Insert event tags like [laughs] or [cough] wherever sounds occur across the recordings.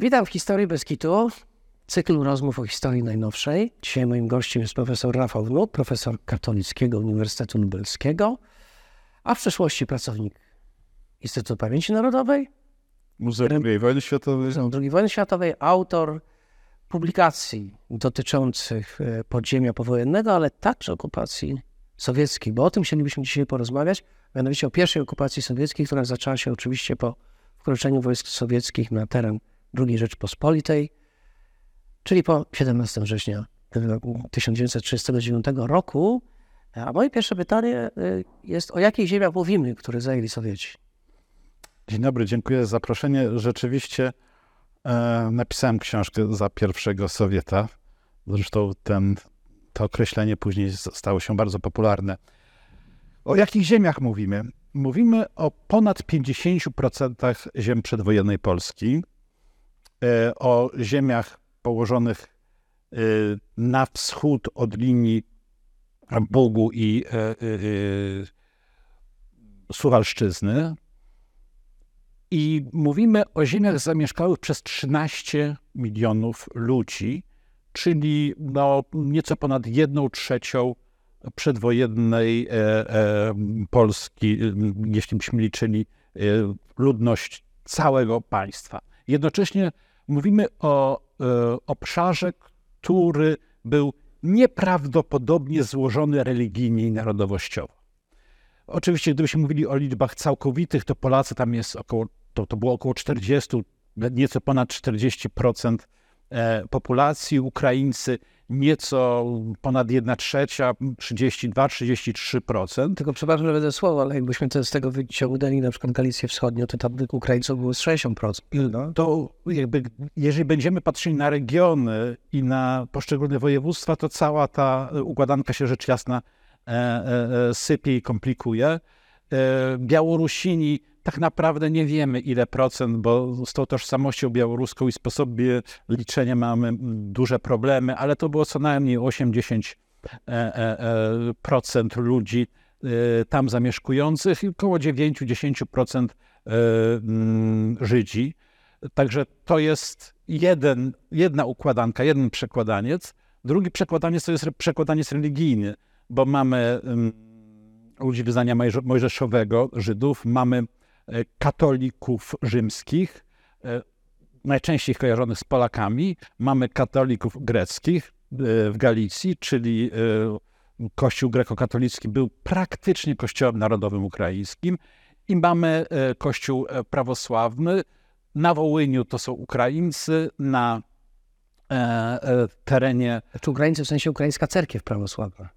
Witam w Historii Beskitu, cyklu rozmów o historii najnowszej. Dzisiaj moim gościem jest profesor Rafał Wnuk, profesor Katolickiego Uniwersytetu Lubelskiego, a w przeszłości pracownik Instytutu Pamięci Narodowej, Muzeum II Wojny Światowej. Muzeum II Wojny Światowej, autor publikacji dotyczących e, podziemia powojennego, ale także okupacji sowieckiej, bo o tym chcielibyśmy dzisiaj porozmawiać, mianowicie o pierwszej okupacji sowieckiej, która zaczęła się oczywiście po wkroczeniu wojsk sowieckich na teren II Rzeczpospolitej, czyli po 17 września 1939 roku. A moje pierwsze pytanie y, jest, o jakich ziemiach mówimy, które zajęli Sowieci? Dzień dobry, dziękuję za zaproszenie. Rzeczywiście e, napisałem książkę za pierwszego Sowieta. Zresztą ten, to określenie później stało się bardzo popularne. O jakich ziemiach mówimy? Mówimy o ponad 50% ziem przedwojennej Polski, o ziemiach położonych e, na wschód od linii Bugu i e, e, Suwalszczyzny. I mówimy o ziemiach zamieszkałych przez 13 milionów ludzi, czyli no, nieco ponad jedną trzecią przedwojennej e, e, Polski, jeśli byśmy liczyli e, ludność całego państwa. Jednocześnie mówimy o obszarze, który był nieprawdopodobnie złożony religijnie i narodowościowo. Oczywiście, gdybyśmy mówili o liczbach całkowitych, to Polacy tam jest około, to, to było około 40, nieco ponad 40% populacji, Ukraińcy nieco ponad 1 trzecia, 32-33%. Tylko przepraszam, że będę słowo, ale jakbyśmy to z tego wyciągnęli na przykład Galicję Wschodnią, to tam Ukraińców było z 60%. No. To jakby, jeżeli będziemy patrzyli na regiony i na poszczególne województwa, to cała ta układanka się rzecz jasna e, e, e sypie i komplikuje. E, Białorusini tak naprawdę nie wiemy ile procent, bo z tą tożsamością białoruską i sposobie liczenia mamy duże problemy, ale to było co najmniej 8-10% e, e, ludzi e, tam zamieszkujących i około 9-10% mm, Żydzi. Także to jest jeden, jedna układanka, jeden przekładaniec. Drugi przekładaniec to jest przekładaniec religijny, bo mamy mm, ludzi wyznania mojżeszowego, Żydów, mamy katolików rzymskich, e, najczęściej kojarzonych z Polakami. Mamy katolików greckich e, w Galicji, czyli Kościół grekokatolicki był praktycznie kościołem narodowym ukraińskim i mamy Kościół prawosławny. Na Wołyniu to są Ukraińcy, na terenie... Czy Ukraińcy w sensie ukraińska cerkiew prawosławna?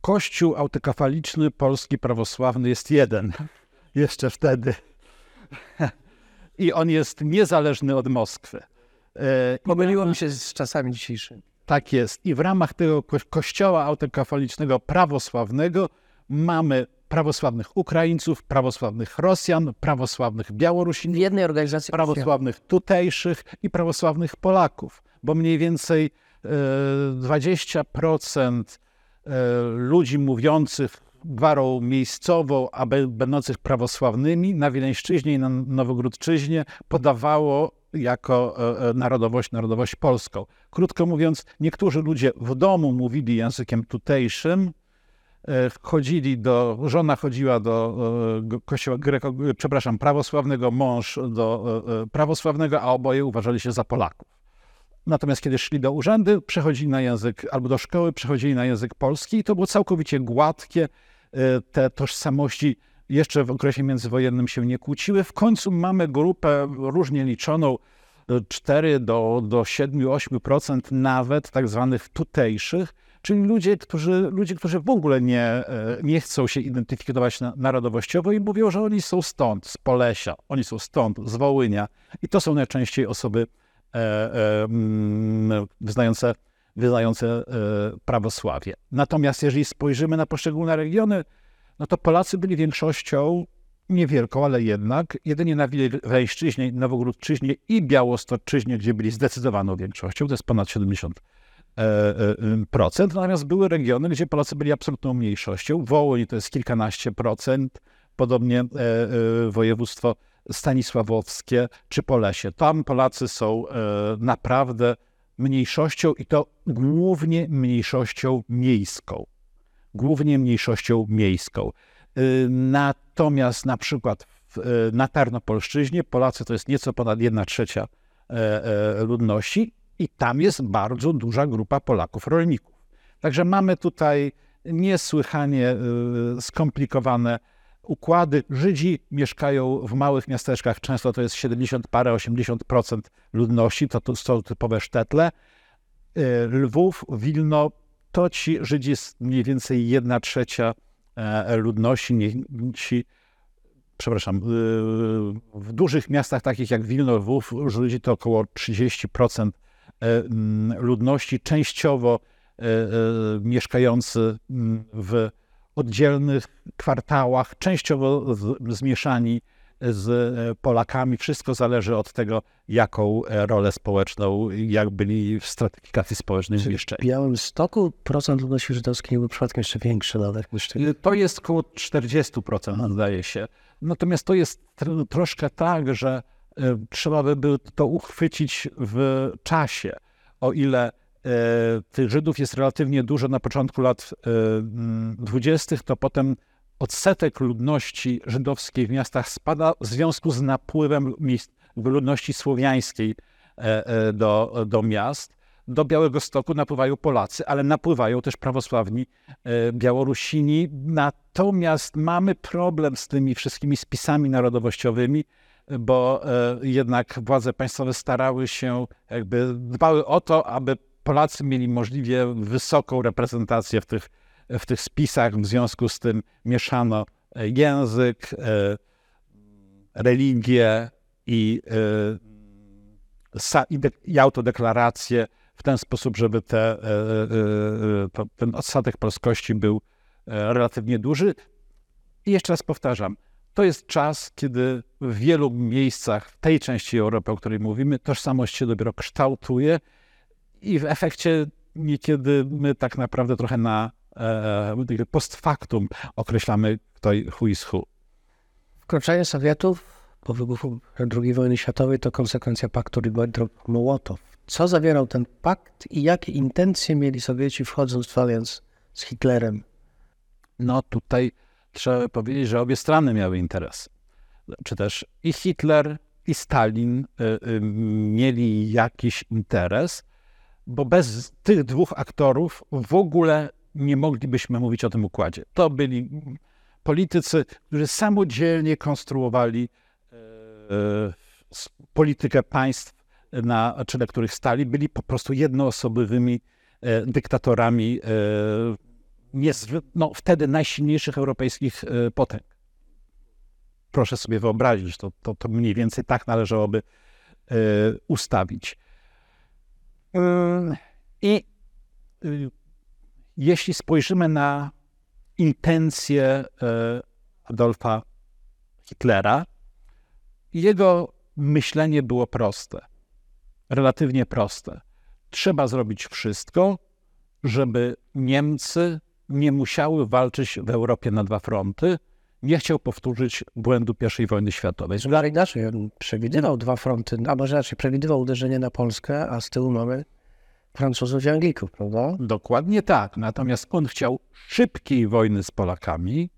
Kościół autokefaliczny polski prawosławny jest jeden. [laughs] Jeszcze wtedy. [laughs] I on jest niezależny od Moskwy. E, Pomyliło mi się z czasami dzisiejszymi. Tak jest. I w ramach tego kościoła autokefalicznego prawosławnego mamy prawosławnych Ukraińców, prawosławnych Rosjan, prawosławnych Białorusin, w jednej organizacji prawosławnych tutejszych i prawosławnych Polaków, bo mniej więcej 20% E, ludzi mówiących gwarą miejscową, a będących prawosławnymi na Wileńszczyźnie i na Nowogródczyźnie podawało jako e, e, narodowość, narodowość polską. Krótko mówiąc, niektórzy ludzie w domu mówili językiem tutejszym, chodzili do, żona chodziła do kościoła greko, przepraszam, prawosławnego, mąż do prawosławnego, a oboje uważali się za Polaków. Natomiast kiedy szli do urzędu, przechodzili na język, albo do szkoły, przechodzili na język polski i to było całkowicie gładkie. E, te tożsamości jeszcze w okresie międzywojennym się nie kłóciły. W końcu mamy grupę różnie liczoną, 4 e, do, do 7-8% nawet tak zwanych tutejszych, czyli ludzie, którzy, ludzie, którzy w ogóle nie, e, nie chcą się identyfikować narodowościowo i mówią, że oni są stąd, z Polesia, oni są stąd, z Wołynia. I to są najczęściej osoby wyznające, wyznające e, prawosławie. Natomiast jeżeli spojrzymy na poszczególne regiony, no to Polacy byli większością niewielką, ale jednak, jedynie na Wileńszczyźnie, Nowogródczyźnie i Białostoczyźnie, gdzie byli zdecydowaną większością, to jest ponad 70%. Natomiast były regiony, gdzie Polacy byli absolutną mniejszością. Wołyń to jest kilkanaście procent, podobnie województwo stanisławowskie czy Polesie. Tam Polacy są e, naprawdę mniejszością i to głównie mniejszością miejską. Głównie mniejszością miejską. Y, Natomiast na przykład e, na Tarnopolszczyźnie Polacy to jest nieco ponad 1 trzecia e, e, ludności i tam jest bardzo duża grupa Polaków rolników. Także mamy tutaj niesłychanie skomplikowane układy. Żydzi mieszkają w małych miasteczkach, często to jest 70 parę, 80% ludności, to, to są typowe sztetle. Y, Lwów, Wilno, to ci Żydzi jest mniej więcej 1 trzecia e, ludności, ci, przepraszam, y, w dużych miastach takich jak Wilno, Lwów, Żydzi to około 30% e, mm, ludności, częściowo e, e, mieszkający w oddzielnych kwartałach, częściowo z- zmieszani z e, Polakami. Wszystko zależy od tego, jaką e, rolę społeczną, jak byli w stratyfikacji społecznej W umieszczeni. Białym Stoku procent ludności żydowskiej był przypadkiem jeszcze większy nawet niż. To jest około 40%, zdaje się. Natomiast to jest tr- troszkę tak, że e, trzeba by było to uchwycić w czasie. O ile tych Żydów jest relatywnie dużo na początku lat e, mm, 20., to potem odsetek ludności żydowskiej w miastach spada w związku z napływem ludności słowiańskiej e, e, do, do miast. Do Białego Stoku napływają Polacy, ale napływają też prawosławni e, Białorusini. Natomiast mamy problem z tymi wszystkimi spisami narodowościowymi, bo e, jednak władze państwowe starały się, jakby dbały o to, aby Polacy mieli możliwie wysoką reprezentację w tych, w tych spisach. W związku z tym mieszano e, język, e, religię i, e, i, i autodeklarację w ten sposób, żeby te, ten odsetek polskości był relatywnie duży. I jeszcze raz powtarzam, to jest czas, kiedy w wielu miejscach w tej części Europy, o której mówimy, tożsamość się dopiero kształtuje i w efekcie niekiedy my tak naprawdę trochę na e, post factum określamy kto who is who. Wkroczenie Sowietów po wybuchu II wojny światowej to konsekwencja paktu Ribbentrop-Mołotow. Co zawierał ten pakt i jakie intencje mieli Sowieci wchodząc w alians z Hitlerem? No tutaj trzeba powiedzieć, że obie strony miały interes. Czy też i Hitler, i Stalin y, y, mieli jakiś interes, bo bez tych dwóch aktorów w ogóle nie moglibyśmy mówić o tym układzie. To byli politycy, którzy samodzielnie konstruowali e, politykę państw, na czele których stali, byli po prostu jednoosobowymi e, dyktatorami e, no, wtedy najsilniejszych europejskich potęg. Proszę sobie wyobrazić, to, to, to mniej więcej tak należałoby ustawić. I y, jeśli spojrzymy na intencje e, Adolfa Hitlera, jego myślenie było proste, relatywnie proste. Trzeba zrobić wszystko, żeby Niemcy nie musiały walczyć w Europie na dwa fronty. Nie chciał powtórzyć błędu I wojny światowej. Zugar inaczej, on przewidywał dwa fronty, a może raczej przewidywał uderzenie na Polskę, a z tyłu mamy Francuzów i Anglików, prawda? Dokładnie tak. Natomiast on chciał szybkiej wojny z Polakami,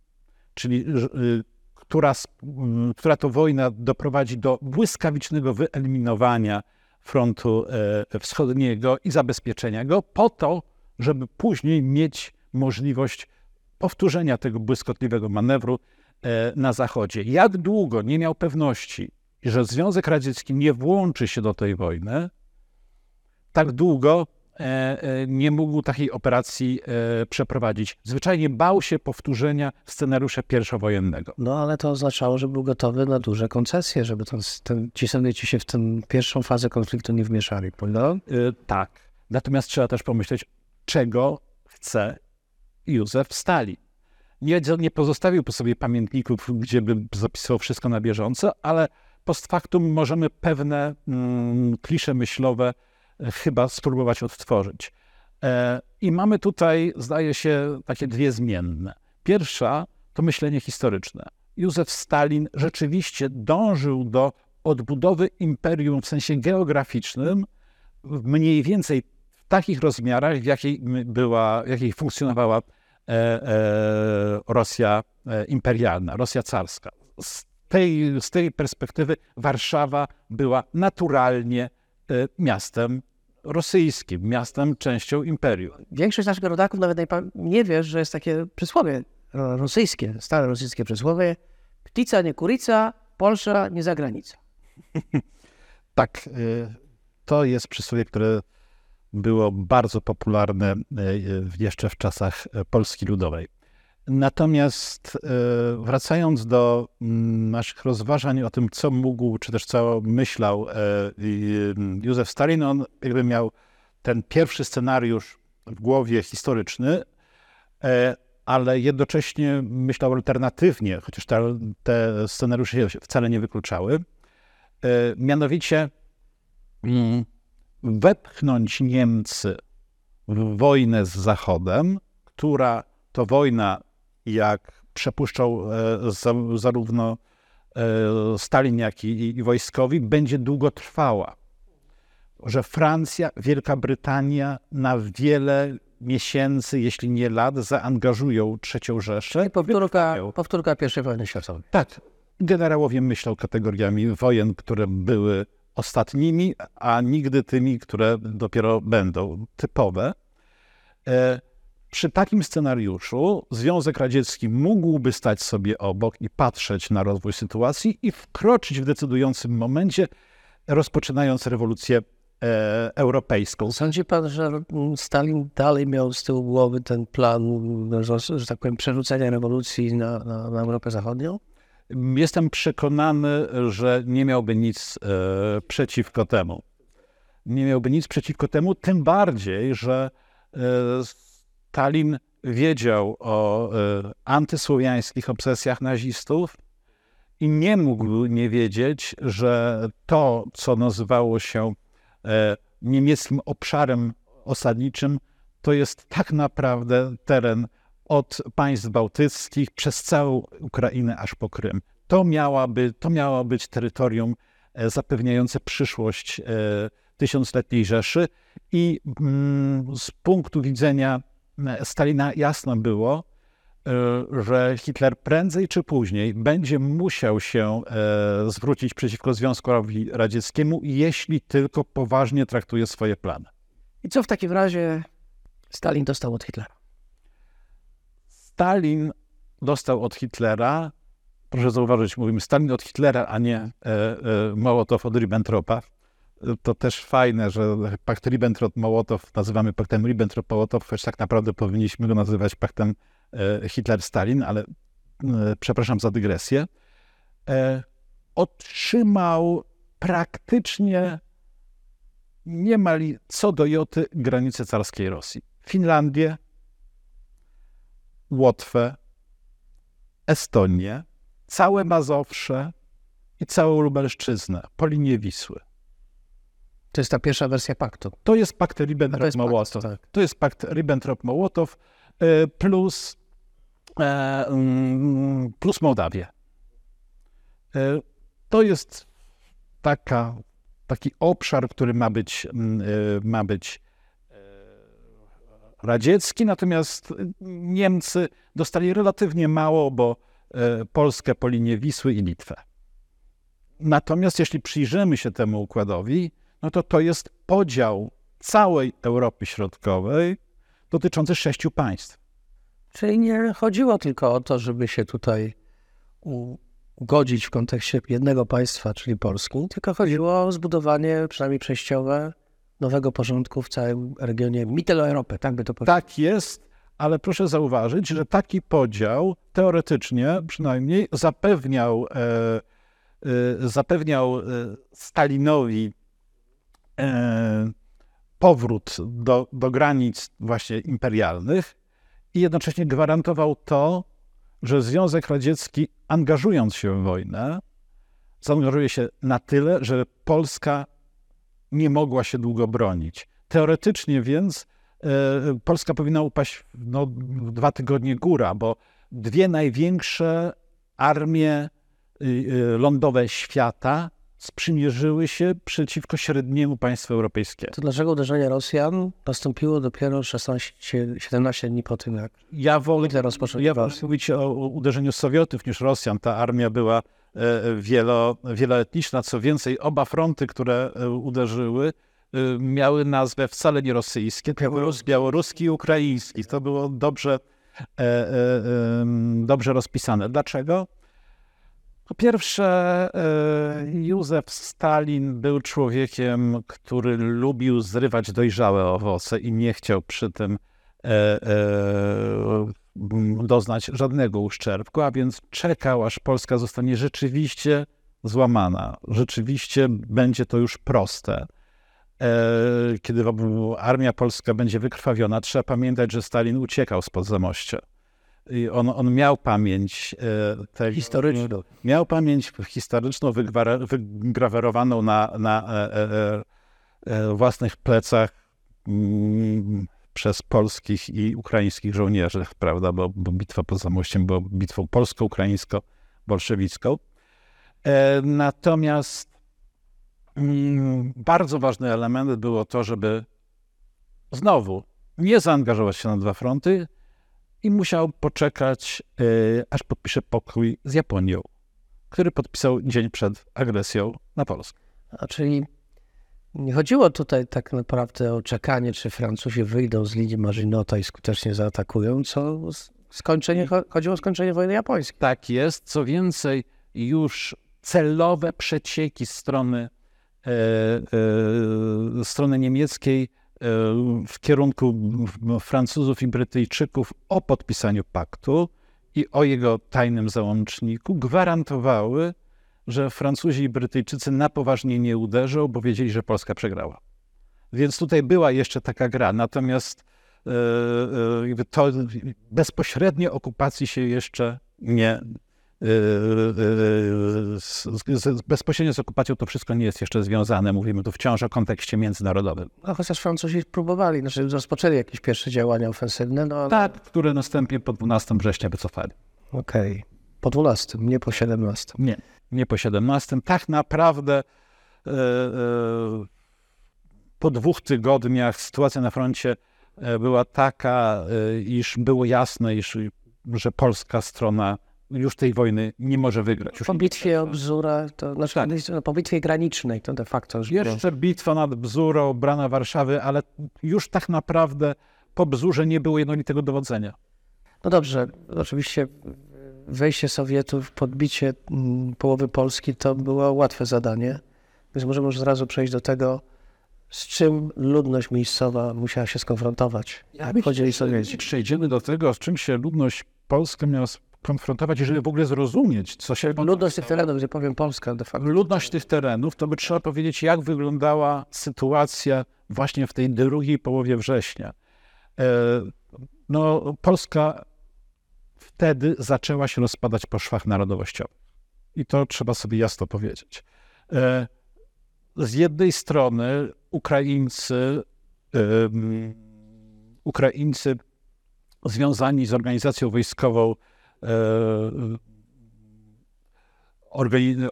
czyli y, która, mm, która to wojna doprowadzi do błyskawicznego wyeliminowania frontu e, wschodniego i zabezpieczenia go, po to, żeby później mieć możliwość powtórzenia tego błyskotliwego manewru e, na Zachodzie. Jak długo nie miał pewności, że Związek Radziecki nie włączy się do tej wojny, tak długo e, e, nie mógł takiej operacji przeprowadzić. Zwyczajnie bał się powtórzenia scenariusza pierwszowojennego. No ale to oznaczało, że był gotowy na duże koncesje, żeby ten, ten, ci Sowieci się w tę pierwszą fazę konfliktu nie wmieszali, prawda? E, Tak. Natomiast trzeba też pomyśleć, czego chce Józef Stalin. Nie, nie pozostawił po sobie pamiętników, gdzie by zapisywał wszystko na bieżąco, ale post factum możemy pewne mm, klisze myślowe e, chyba spróbować odtworzyć. E, I mamy tutaj, zdaje się, takie dwie zmienne. Pierwsza to myślenie historyczne. Józef Stalin rzeczywiście dążył do odbudowy imperium w sensie geograficznym mniej więcej w takich rozmiarach, w jakiej była, w jakiej funkcjonowała e, e, Rosja e, imperialna, Rosja carska. Z tej, z tej perspektywy Warszawa była naturalnie miastem rosyjskim, miastem częścią imperium. Większość naszych rodaków nawet nie, wie, że jest takie przysłowie ro- rosyjskie, stare rosyjskie przysłowie. Ptica nie kurica, Polsza nie zagranica. [laughs] Tak, to jest przysłowie, które było bardzo popularne y, jeszcze w czasach y, Polski Ludowej. Natomiast y, wracając do mm, naszych rozważań o tym, co mógł, czy też co myślał e, y, Józef Stalin, on jakby miał ten pierwszy scenariusz w głowie historyczny, e, ale jednocześnie myślał alternatywnie, chociaż te, scenariusze się wcale nie wykluczały. E, Mianowicie mm, wepchnąć Niemcy w wojnę z Zachodem, która to wojna, jak przepuszczał e, za- zarówno e, Stalin, jak i, i wojskowi, będzie długotrwała. Że Francja, Wielka Brytania na wiele miesięcy, jeśli nie lat, zaangażują trzecią Rzeszę. Powtórka, wytrwają. powtórka I wojny światowej. Tak, generałowie myślą kategoriami wojen, które były ostatnimi, a nigdy tymi, które dopiero będą typowe. E, Przy takim scenariuszu Związek Radziecki mógłby stać sobie obok i patrzeć na rozwój sytuacji i wkroczyć w decydującym momencie, rozpoczynając rewolucję e, europejską. Sądzi pan, że Stalin dalej miał z tyłu głowy ten plan, że tak powiem, przerzucenia rewolucji na, na, na Europę Zachodnią? Jestem przekonany, że nie miałby nic e, przeciwko temu. Nie miałby nic przeciwko temu, tym bardziej, że e, Stalin wiedział o e, antysłowiańskich obsesjach nazistów i nie mógł nie wiedzieć, że to, co nazywało się e, niemieckim obszarem osadniczym, to jest tak naprawdę teren od państw bałtyckich przez całą Ukrainę aż po Krym. To, miałaby, to miało być terytorium e, zapewniające przyszłość e, tysiącletniej Rzeszy i mm, z punktu widzenia e, Stalina jasno było, że Hitler prędzej czy później będzie musiał się zwrócić przeciwko Związkowi Radzieckiemu, jeśli tylko poważnie traktuje swoje plany. I co w takim razie Stalin dostał od Hitlera? Stalin dostał od Hitlera, proszę zauważyć, mówimy Stalin od Hitlera, a nie e, e, Mołotow od Ribbentropa. To też fajne, że pakt Ribbentrop-Mołotow nazywamy paktem Ribbentrop-Mołotow, choć tak naprawdę powinniśmy go nazywać paktem e, Hitler-Stalin, ale e, przepraszam za dygresję. E, otrzymał praktycznie niemal co do joty granice carskiej Rosji. Finlandię, Łotwę, Estonię, całe Mazowsze i całą Lubelszczyznę po linię Wisły. To jest ta pierwsza wersja paktu. To jest pakt To Ribbentrop-Mołotow. pakt, tak. To jest pakt Ribbentrop-Mołotow e, plus, e, mm, plus Mołdawię. E, To jest taka, taki obszar, który ma być, mm, ma być radziecki, natomiast Niemcy dostali relatywnie mało, bo e, Polskę po linię Wisły i Litwę. Natomiast jeśli przyjrzymy się temu układowi, no to to jest podział całej Europy Środkowej dotyczący sześciu państw. Czyli nie chodziło tylko o to, żeby się tutaj ugodzić w kontekście jednego państwa, czyli Polski, tylko chodziło o zbudowanie, przynajmniej przejściowe, nowego porządku w całym regionie Mitteleuropy, tak by to powiedzieć. Tak jest, ale proszę zauważyć, że taki podział teoretycznie przynajmniej zapewniał, e, e, zapewniał e, Stalinowi e, powrót do, do granic właśnie imperialnych i jednocześnie gwarantował to, że Związek Radziecki, angażując się w wojnę, zaangażuje się na tyle, że Polska nie mogła się długo bronić. Teoretycznie więc e, Polska powinna upaść no, dwa tygodnie góra, bo dwie największe armie y, y, lądowe świata sprzymierzyły się przeciwko średniemu państwu europejskiemu. To dlaczego uderzenie Rosjan nastąpiło dopiero 16, 17 dni po tym, jak Ja wolę, Hitler rozpoczął ja wolę mówić o, uderzeniu Sowietów niż Rosjan. Ta armia była wielo, wieloetniczna. Co więcej, oba fronty, które e, uderzyły, e, miały nazwę wcale nie rosyjskie, tylko białoruski, białoruski i ukraiński. To było dobrze, e, e, dobrze rozpisane. Dlaczego? Po pierwsze, e, Józef Stalin był człowiekiem, który lubił zrywać dojrzałe owoce i nie chciał przy tym e, e, doznać żadnego uszczerbku, a więc czekał, aż Polska zostanie rzeczywiście złamana. Rzeczywiście będzie to już proste. E, Kiedy armia polska będzie wykrwawiona, trzeba pamiętać, że Stalin uciekał spod zamościa. I on, on miał pamięć e, historyczną. miał pamięć historyczną wygrawerowaną na, na e, e, e, własnych plecach mm, przez polskich i ukraińskich żołnierzy, prawda, bo, bo bitwa pod Zamościem była bitwą polsko-ukraińsko-bolszewicką. E, natomiast mm, bardzo ważny element było to, żeby znowu nie zaangażować się na dwa fronty i musiał poczekać, e, aż podpisze pokój z Japonią, który podpisał dzień przed agresją na Polskę. A czyli nie chodziło tutaj tak naprawdę o czekanie, czy Francuzi wyjdą z linii Maginota i skutecznie zaatakują, co skończenie, cho- chodziło o skończenie wojny japońskiej. Tak jest. Co więcej, już celowe przecieki strony, e, e, strony niemieckiej e, w kierunku Francuzów i Brytyjczyków o podpisaniu paktu i o jego tajnym załączniku gwarantowały, że Francuzi i Brytyjczycy na poważnie nie uderzą, bo wiedzieli, że Polska przegrała. Więc tutaj była jeszcze taka gra. Natomiast e, e, to bezpośrednio okupacji się jeszcze nie. e, z, z, bezpośrednio z okupacją to wszystko nie jest jeszcze związane. Mówimy tu wciąż o kontekście międzynarodowym. No chociaż Francuzi próbowali, znaczy rozpoczęli jakieś pierwsze działania ofensywne, no ale Tak, które następnie po 12 września wycofali. okej. Po 12, nie po 17. Nie, nie po 17. Tak naprawdę e, e, po dwóch tygodniach sytuacja na froncie e, była taka, iż było jasne, iż, że polska strona już tej wojny nie może wygrać. Już Po bitwie o Bzura, to znaczy Tak. no, po bitwie granicznej, to de facto już było. Jeszcze bitwa nad Bzurą, obrana Warszawy, ale już tak naprawdę po Bzurze nie było jednolitego dowodzenia. No dobrze, oczywiście wejście Sowietów, podbicie mm, połowy Polski to było łatwe zadanie, więc możemy już zrazu przejść do tego, z czym ludność miejscowa musiała się skonfrontować. Jak wchodzili Sowieci. Przejdziemy do tego, z czym się ludność polska miała skonfrontować, jeżeli w ogóle zrozumieć, co się Ludność tych terenów, gdzie powiem Polska de facto. ludność tych terenów, to by trzeba powiedzieć, jak wyglądała sytuacja właśnie w tej drugiej połowie września. E, No, Polska wtedy zaczęła się rozpadać po szwach narodowościowych. I to trzeba sobie jasno powiedzieć. E, Z jednej strony Ukraińcy, Ukraińcy związani z organizacją wojskową e,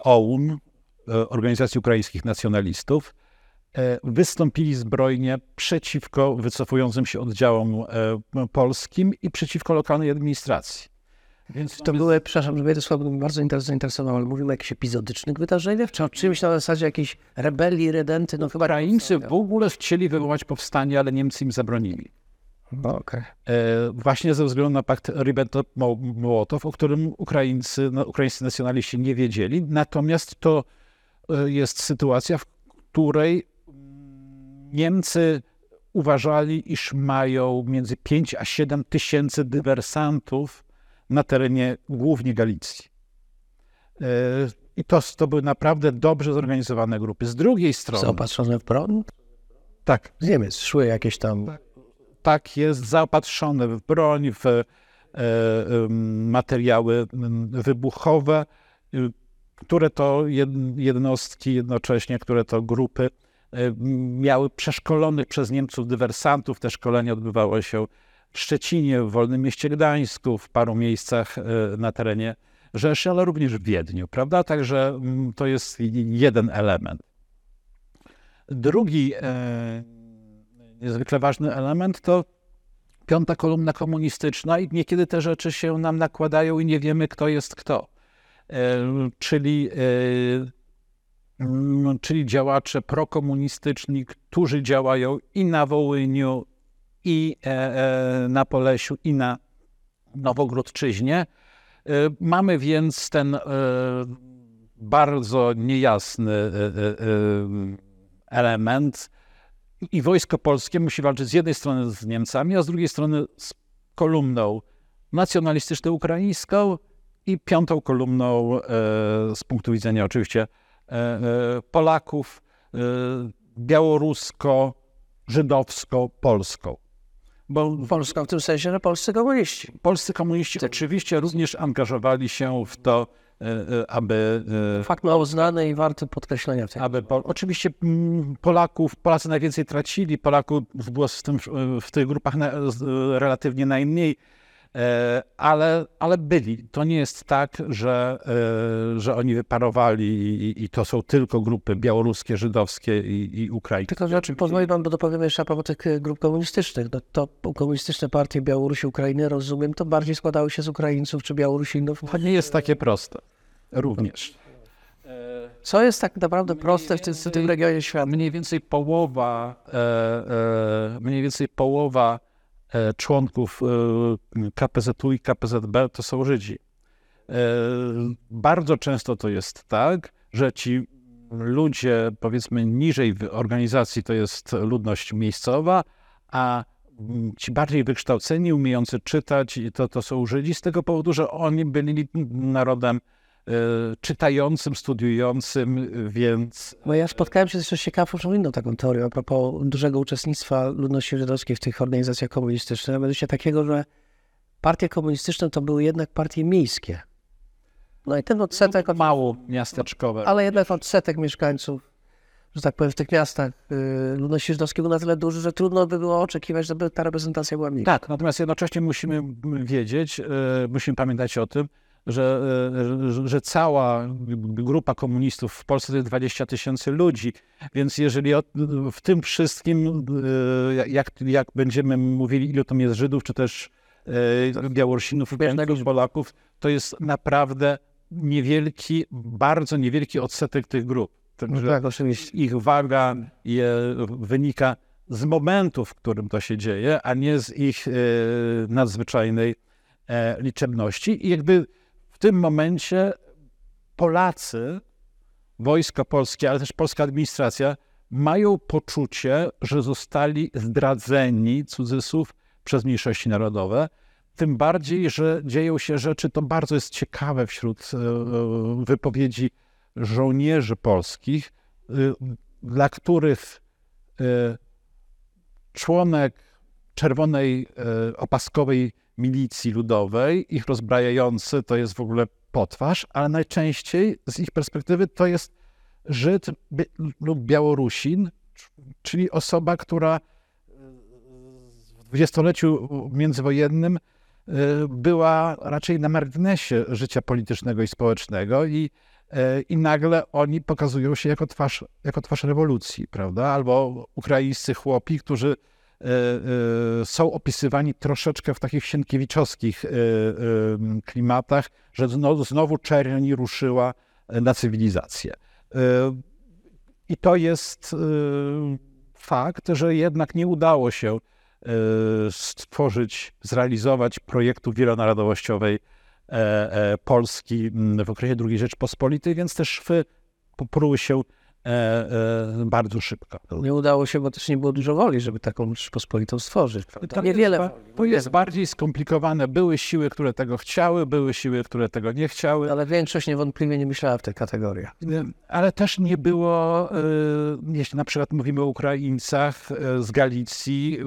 OUN, e, Organizacji Ukraińskich Nacjonalistów, wystąpili zbrojnie przeciwko wycofującym się oddziałom polskim i przeciwko lokalnej administracji. Więc To były, przepraszam, że mnie to słowo bardzo interes- zainteresowało, ale mówimy o jakichś epizodycznych wydarzeniach, czy o czymś na zasadzie jakiejś rebelii, redenty, no chyba... Ukraińcy w ogóle chcieli wywołać powstanie, ale Niemcy im zabronili. No, okej. E, właśnie ze względu na pakt Ribbentrop-Mołotow, o którym Ukraińcy, no, ukraińscy nacjonaliści nie wiedzieli. Natomiast to e, jest sytuacja, w której mm, Niemcy uważali, iż mają między 5 a 7 tysięcy dywersantów na terenie głównie Galicji. E, I to, to były naprawdę dobrze zorganizowane grupy. Z drugiej strony, Zaopatrzone w broń? tak, Z Niemiec szły jakieś tam... tak jest zaopatrzone w broń, w e, em, materiały wybuchowe, y, które to jed- jednostki jednocześnie, które to grupy e, miały przeszkolonych przez Niemców dywersantów. Te szkolenie odbywało się Szczecinie, w Wolnym Mieście Gdańsku, w paru miejscach e, na terenie Rzeszy, ale również w Wiedniu, prawda? Także mm, to jest jeden element. Drugi e, niezwykle ważny element to piąta kolumna komunistyczna i niekiedy te rzeczy się nam nakładają i nie wiemy, kto jest kto. E, czyli, mm, czyli działacze prokomunistyczni, którzy działają i na Wołyniu, i e, na Polesiu, i na Nowogródczyźnie. Mamy więc ten bardzo niejasny element i wojsko polskie musi walczyć z jednej strony z Niemcami, a z drugiej strony z kolumną nacjonalistyczną ukraińską i piątą kolumną e, z punktu widzenia oczywiście e, e, Polaków, białorusko-żydowsko-polską. Bo Polska w tym sensie, że polscy komuniści. Polscy komuniści oczywiście również angażowali się w to, aby... Fakt mało znany i warty podkreślenia. Aby, po, oczywiście mm, Polaków, Polacy najwięcej tracili, Polaków było w, tym, w tych grupach na, relatywnie najmniej. E, ale, ale byli. To nie jest tak, że, e, że oni wyparowali i, i to są tylko grupy białoruskie, żydowskie i, i ukraińskie. Tylko, że pozwoli pan, bo dopowiem jeszcze a propos tych e, grup komunistycznych. No, to komunistyczne partie Białorusi, Ukrainy, rozumiem, to bardziej składały się z Ukraińców czy Białorusinów. To nie jest takie proste. Również. Co jest tak naprawdę proste w tym, w tym regionie świata? Mniej więcej połowa, e, e, mniej więcej połowa członków e, KPZU i KPZB to są Żydzi. E, bardzo często to jest tak, że ci ludzie, powiedzmy, niżej w organizacji to jest ludność miejscowa, a ci bardziej wykształceni, umiejący czytać, to, to są Żydzi z tego powodu, że oni byli narodem E, czytającym, studiującym, więc... Bo ja spotkałem się z ciekawą inną taką teorią a propos dużego uczestnictwa ludności żydowskiej w tych organizacjach komunistycznych, mianowicie takiego, że partie komunistyczne to były jednak partie miejskie. No i ten odsetek... Od... Mało miasteczkowe. Ale jednak odsetek mieszkańców, że tak powiem, w tych miastach y, ludności żydowskiej był na tyle duży, że trudno by było oczekiwać, żeby ta reprezentacja była mniejsza. Tak, natomiast jednocześnie musimy wiedzieć, y, musimy pamiętać o tym, że, że, że, cała grupa komunistów w Polsce to jest 20 tysięcy ludzi, więc jeżeli w tym wszystkim, e, jak, jak będziemy mówili, ilu tam jest Żydów, czy też e, Białorusinów, Ukraińców, Polaków, to jest naprawdę niewielki, bardzo niewielki odsetek tych grup. Także no tak, oczywiście. Ich waga je, wynika z momentu, w którym to się dzieje, a nie z ich e, nadzwyczajnej e, liczebności. I jakby tym momencie Polacy, wojsko polskie, ale też polska administracja mają poczucie, że zostali zdradzeni, cudzysłów, przez mniejszości narodowe. Tym bardziej, że dzieją się rzeczy, to bardzo jest ciekawe wśród e, e, wypowiedzi żołnierzy polskich, e, dla których członek czerwonej opaskowej milicji ludowej, ich rozbrajający to jest w ogóle potwarz, ale najczęściej z ich perspektywy to jest Żyd lub Białorusin, czyli osoba, która w dwudziestoleciu międzywojennym e, była raczej na marginesie życia politycznego i społecznego i, e, i nagle oni pokazują się jako twarz, jako twarz rewolucji, prawda? Albo ukraińscy chłopi, którzy E, e, są opisywani troszeczkę w takich sienkiewiczowskich e, klimatach, że znowu czerni ruszyła na cywilizację. I to jest fakt, że jednak nie udało się stworzyć, zrealizować projektu wielonarodowościowej Polski w okresie II Rzeczpospolitej, więc też szwy popruły się E, e, bardzo szybko. Nie udało się, bo też nie było dużo woli, żeby taką Rzeczpospolitą stworzyć. To niewiele. Jest, to jest bardziej skomplikowane. Były siły, które tego chciały, były siły, które tego nie chciały. Ale większość niewątpliwie nie myślała w tych kategoriach. Ale też nie było, e, jeśli na przykład mówimy o Ukraińcach z Galicji,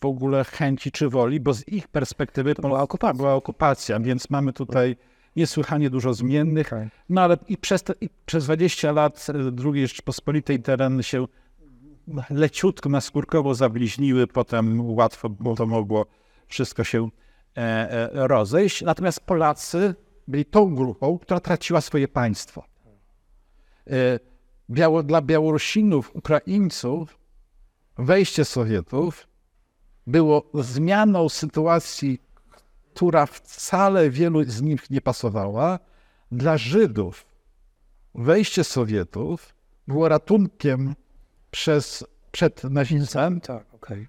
w ogóle chęci czy woli, bo z ich perspektywy to była okupacja. była okupacja, więc mamy tutaj niesłychanie dużo zmiennych. Okay. No ale i przez, te, i przez 20 lat II Rzeczpospolitej tereny się leciutko naskórkowo zabliźniły, potem łatwo to mogło wszystko się e, e, rozejść. Natomiast Polacy byli tą grupą, która traciła swoje państwo. E, Biało, dla Białorusinów, Ukraińców, wejście Sowietów było zmianą sytuacji, która wcale wielu z nich nie pasowała. Dla Żydów wejście Sowietów było ratunkiem przez, przed nazizmem, Tak, okej.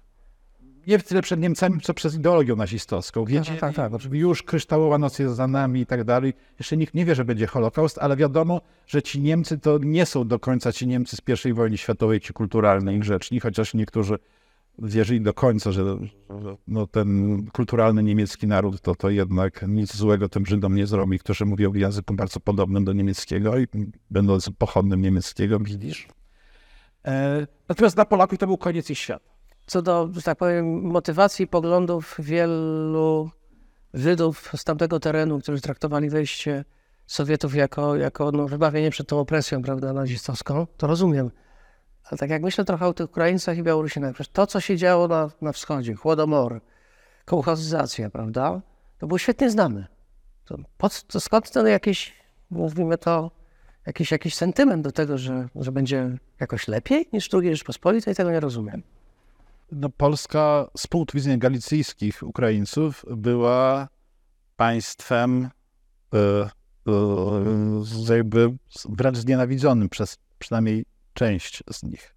nie tyle przed Niemcami, co przez ideologię nazistowską. Wiedzieli, tak, tak, oczywiście. już kryształowa noc jest za nami i tak dalej. Jeszcze nikt nie wie, że będzie Holokaust, ale wiadomo, że ci Niemcy to nie są do końca ci Niemcy z I wojny światowej, ci kulturalni i grzeczni, chociaż niektórzy wierzyli do końca, że no, ten kulturalny niemiecki naród to, to jednak nic złego tym Żydom nie zrobi, którzy mówią w języku bardzo podobnym do niemieckiego i będąc pochodnym niemieckiego, widzisz. E, natomiast dla Polaków to był koniec ich świata. Co do, że tak powiem, motywacji poglądów wielu Żydów z tamtego terenu, którzy traktowali wejście Sowietów jako, jako no, wybawienie przed tą opresją prawda, nazistowską, to rozumiem. Ale tak jak myślę trochę o tych Ukraińcach i Białorusinach, przecież to, co się działo na, na wschodzie, Chłodomor, kołchozyzacja, prawda, to było świetnie znane. To, to skąd ten jakiś, nazwijmy to, jakiś, jakiś sentyment do tego, że, że będzie jakoś lepiej niż II Rzeczpospolitej, tego nie rozumiem. no, Polska z punktu widzenia galicyjskich Ukraińców była państwem e, z- jakby wręcz znienawidzonym przez przynajmniej część z nich.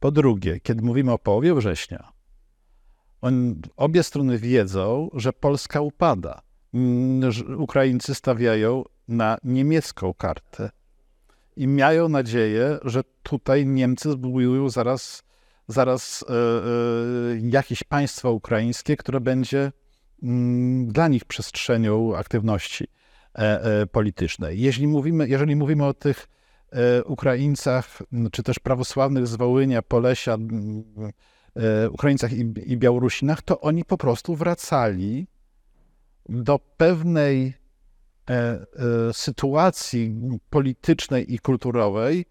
Po drugie, kiedy mówimy o połowie września, on, obie strony wiedzą, że Polska upada. Ukraińcy stawiają na niemiecką kartę i mają nadzieję, że tutaj Niemcy zbudują zaraz zaraz e, jakieś państwo ukraińskie, które będzie mm, dla nich przestrzenią aktywności e, politycznej. Jeśli mówimy, jeżeli mówimy o tych Ukraińcach, m, czy też prawosławnych z Wołynia, Polesia, e, Ukraińcach i, Białorusinach, to oni po prostu wracali do pewnej e, e, sytuacji politycznej i kulturowej,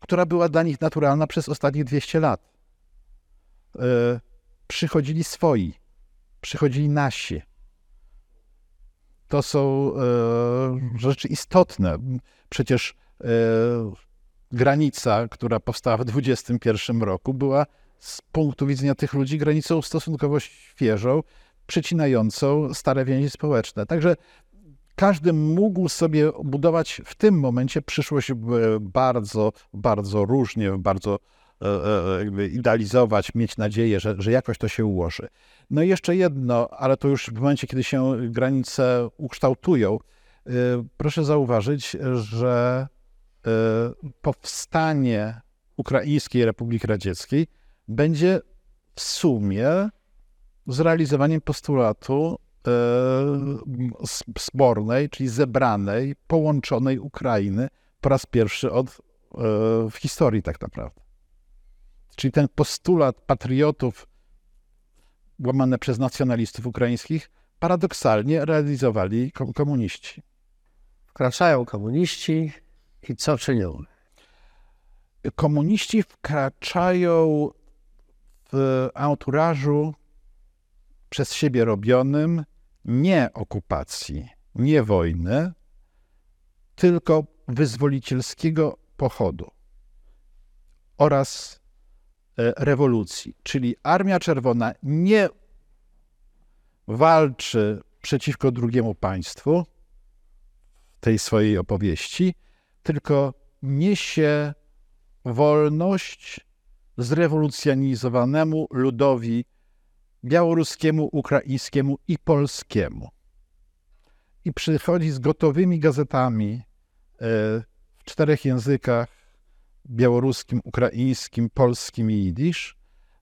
która była dla nich naturalna przez ostatnich 200 lat. E, przychodzili swoi, przychodzili nasi. To są e, rzeczy istotne. Przecież e, granica, która powstała w 21 roku, była z punktu widzenia tych ludzi granicą stosunkowo świeżą, przecinającą stare więzi społeczne. Także każdy mógł sobie budować w tym momencie przyszłość e, bardzo, bardzo różnie, bardzo e, e, idealizować, mieć nadzieję, że, że jakoś to się ułoży. No i jeszcze jedno, ale to już w momencie, kiedy się granice ukształtują, e, proszę zauważyć, że e, powstanie Ukraińskiej Republiki Radzieckiej będzie w sumie zrealizowaniem postulatu s- zbornej, czyli zebranej, połączonej Ukrainy po raz pierwszy od, e, w historii tak naprawdę. Czyli ten postulat patriotów łamany przez nacjonalistów ukraińskich paradoksalnie realizowali kom- komuniści. Wkraczają komuniści i co czynią? Komuniści wkraczają w anturażu przez siebie robionym nie okupacji, nie wojny, tylko wyzwolicielskiego pochodu oraz e, rewolucji. Czyli Armia Czerwona nie walczy przeciwko drugiemu państwu w tej swojej opowieści, tylko niesie wolność zrewolucjonizowanemu ludowi białoruskiemu, ukraińskiemu i polskiemu. I przychodzi z gotowymi gazetami e, w czterech językach białoruskim, ukraińskim, polskim i jidysz,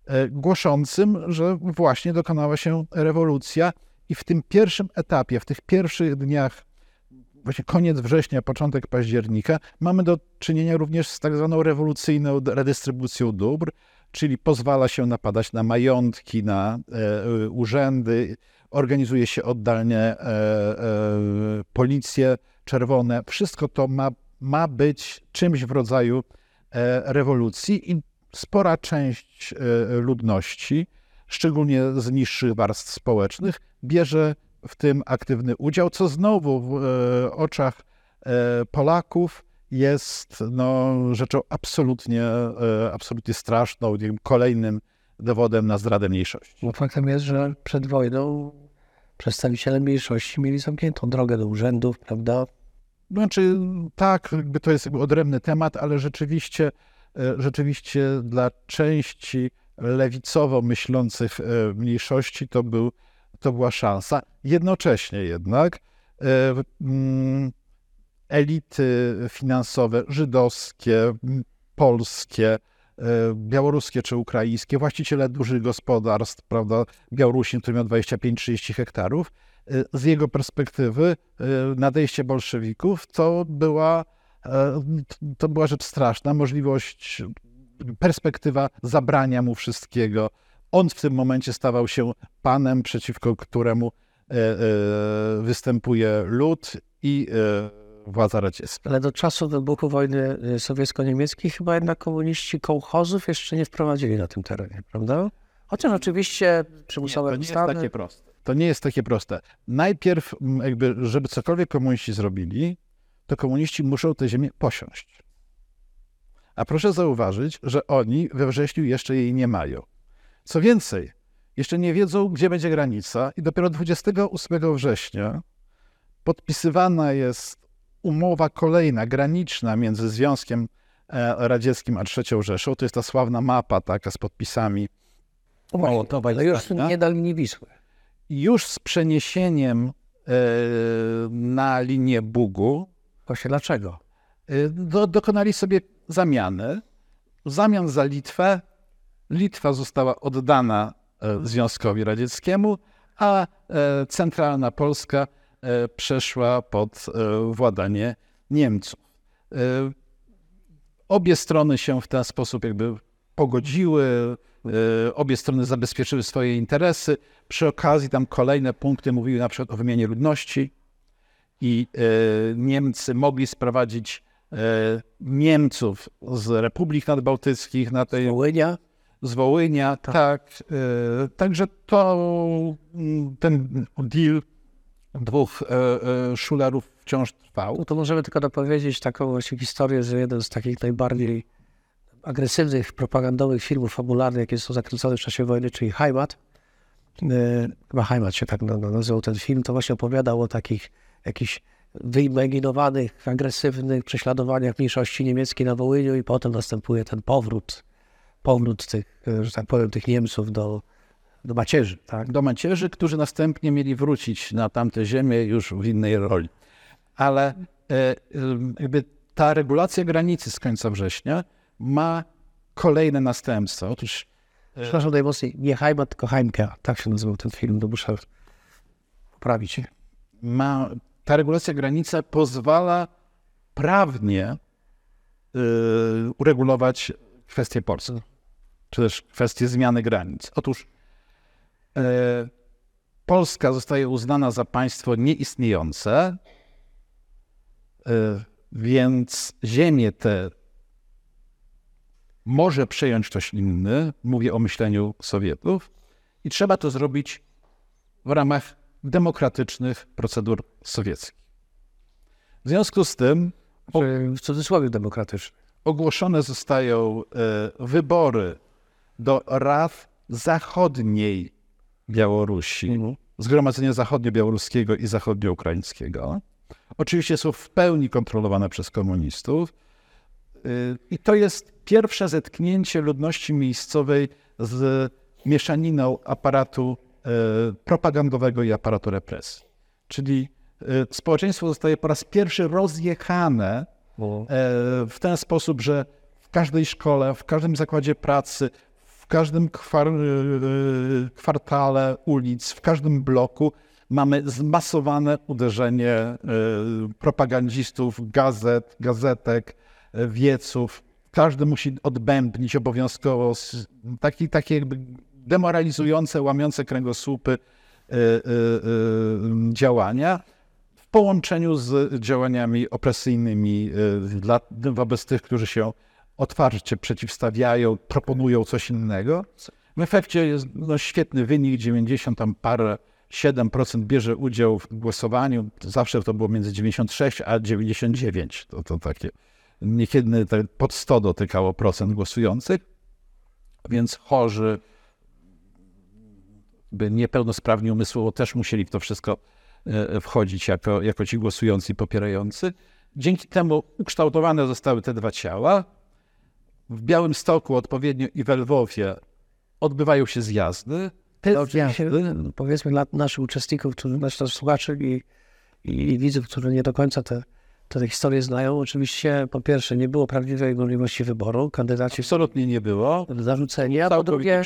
e, głoszącym, że właśnie dokonała się rewolucja i w tym pierwszym etapie, w tych pierwszych dniach, właśnie koniec września, początek października, mamy do czynienia również z tak zwaną rewolucyjną redystrybucją dóbr, czyli pozwala się napadać na majątki, na e, urzędy, organizuje się oddalnie e, e, policje czerwone. Wszystko to ma, ma być czymś w rodzaju e, rewolucji i spora część e, ludności, szczególnie z niższych warstw społecznych, bierze w tym aktywny udział, co znowu w e, oczach e, Polaków jest no, rzeczą absolutnie, e, absolutnie straszną, nie wiem, kolejnym dowodem na zdradę mniejszości. No faktem jest, że przed wojną przedstawiciele mniejszości mieli zamkniętą drogę do urzędów, prawda? Znaczy, tak, jakby to jest jakby odrębny temat, ale rzeczywiście, rzeczywiście dla części lewicowo myślących mniejszości to, był, to była szansa. Jednocześnie jednak e, mm, elity finansowe żydowskie, polskie, e, białoruskie czy ukraińskie, właściciele dużych gospodarstw, prawda, Białorusin, który miał 25-30 hektarów, e, z jego perspektywy nadejście bolszewików to była, to była rzecz straszna, możliwość, perspektywa zabrania mu wszystkiego. On w tym momencie stawał się panem, przeciwko któremu e, e, występuje lud i e, władza radziecka. Ale do czasu wybuchu wojny sowiecko-niemieckiej chyba jednak komuniści kołchozów jeszcze nie wprowadzili na tym terenie, prawda? Chociaż oczywiście przymusowe to nie jest takie proste. To nie jest takie proste. Najpierw, jakby, żeby cokolwiek komuniści zrobili, to komuniści muszą tę ziemię posiąść. A proszę zauważyć, że oni we wrześniu jeszcze jej nie mają. Co więcej, jeszcze nie wiedzą, gdzie będzie granica, i dopiero 28 września podpisywana jest umowa kolejna, graniczna między Związkiem e, Radzieckim a III Rzeszą. To jest ta sławna mapa taka z podpisami Mołotowa No już nie dal linii Wisły. już z przeniesieniem e, na linię Bugu Właśnie dlaczego? e, do, dokonali sobie zamiany. W zamian za Litwę Litwa została oddana e, Związkowi Radzieckiemu, a e, centralna Polska e, przeszła pod władanie Niemców. Obie strony się w ten sposób jakby pogodziły, obie strony zabezpieczyły swoje interesy. Przy okazji tam kolejne punkty mówiły na przykład o wymianie ludności i Niemcy mogli sprowadzić Niemców z republik nadbałtyckich na tej Wołynia? Z Wołynia, tak. e, Także to mm, ten deal dwóch e, e, szulerów wciąż trwał. No to możemy tylko dopowiedzieć taką właśnie historię, że jeden z takich najbardziej agresywnych, propagandowych filmów fabularnych, jakie są zakręcone w czasie wojny, czyli Heimat, e, chyba Heimat się tak na- na- nazywał ten film, to właśnie opowiadał o takich jakichś wyimaginowanych, agresywnych prześladowaniach mniejszości niemieckiej na Wołyniu i potem następuje ten powrót, powrót tych, e, że tak powiem, tych Niemców do, do macierzy, tak? do macierzy, którzy następnie mieli wrócić na tamte ziemię już w innej roli. Ale e, jakby ta regulacja granicy z końca września ma kolejne następstwa. Otóż Przepraszam najmocniej, nie Heimat, tylko Heimke, tak się nazywał ten film, to muszę poprawić. ma, ta regulacja granicy pozwala prawnie y, uregulować kwestie Polski, czy też kwestie zmiany granic. Otóż e, Polska zostaje uznana za państwo nieistniejące, e, więc ziemię te może przejąć ktoś inny, mówię o myśleniu Sowietów, i trzeba to zrobić w ramach demokratycznych procedur sowieckich. W związku z tym w cudzysłowie demokratyczny. ogłoszone zostają e, wybory do rad zachodniej Białorusi, Zgromadzenia Zachodnio-Białoruskiego i Zachodnio-Ukraińskiego. Oczywiście są w pełni kontrolowane przez komunistów. Y, I to jest pierwsze zetknięcie ludności miejscowej z mieszaniną aparatu e, propagandowego i aparatu represji. Czyli e, społeczeństwo zostaje po raz pierwszy rozjechane e, w ten sposób, że w każdej szkole, w każdym zakładzie pracy, w każdym kwar, e, kwartale ulic, w każdym bloku mamy zmasowane uderzenie e, propagandzistów, gazet, gazetek, e, wieców. Każdy musi odbębnić obowiązkowo taki, takie jakby demoralizujące, łamiące kręgosłupy działania w połączeniu z działaniami opresyjnymi dla, wobec tych, którzy się otwarcie przeciwstawiają, proponują coś innego. W efekcie jest no, świetny wynik, 90 tam parę 7% bierze udział w głosowaniu. Zawsze to było między 96 a 99. To, to takie niekiedy pod 100 dotykało procent głosujących. Więc chorzy, by niepełnosprawni umysłowo też musieli w to wszystko e, wchodzić jako, jako ci głosujący i popierający. Dzięki temu ukształtowane zostały te dwa ciała. W Białym Stoku odpowiednio i we Lwowie odbywają się zjazdy. Te oczywiście, zjazdy powiedzmy dla naszych uczestników, którzy, naszych słuchaczy i, i, i widzów, którzy nie do końca te, te, historie znają, oczywiście po pierwsze nie było prawdziwej możliwości wyboru, kandydaci absolutnie nie było. zarzuceni, a po drugie,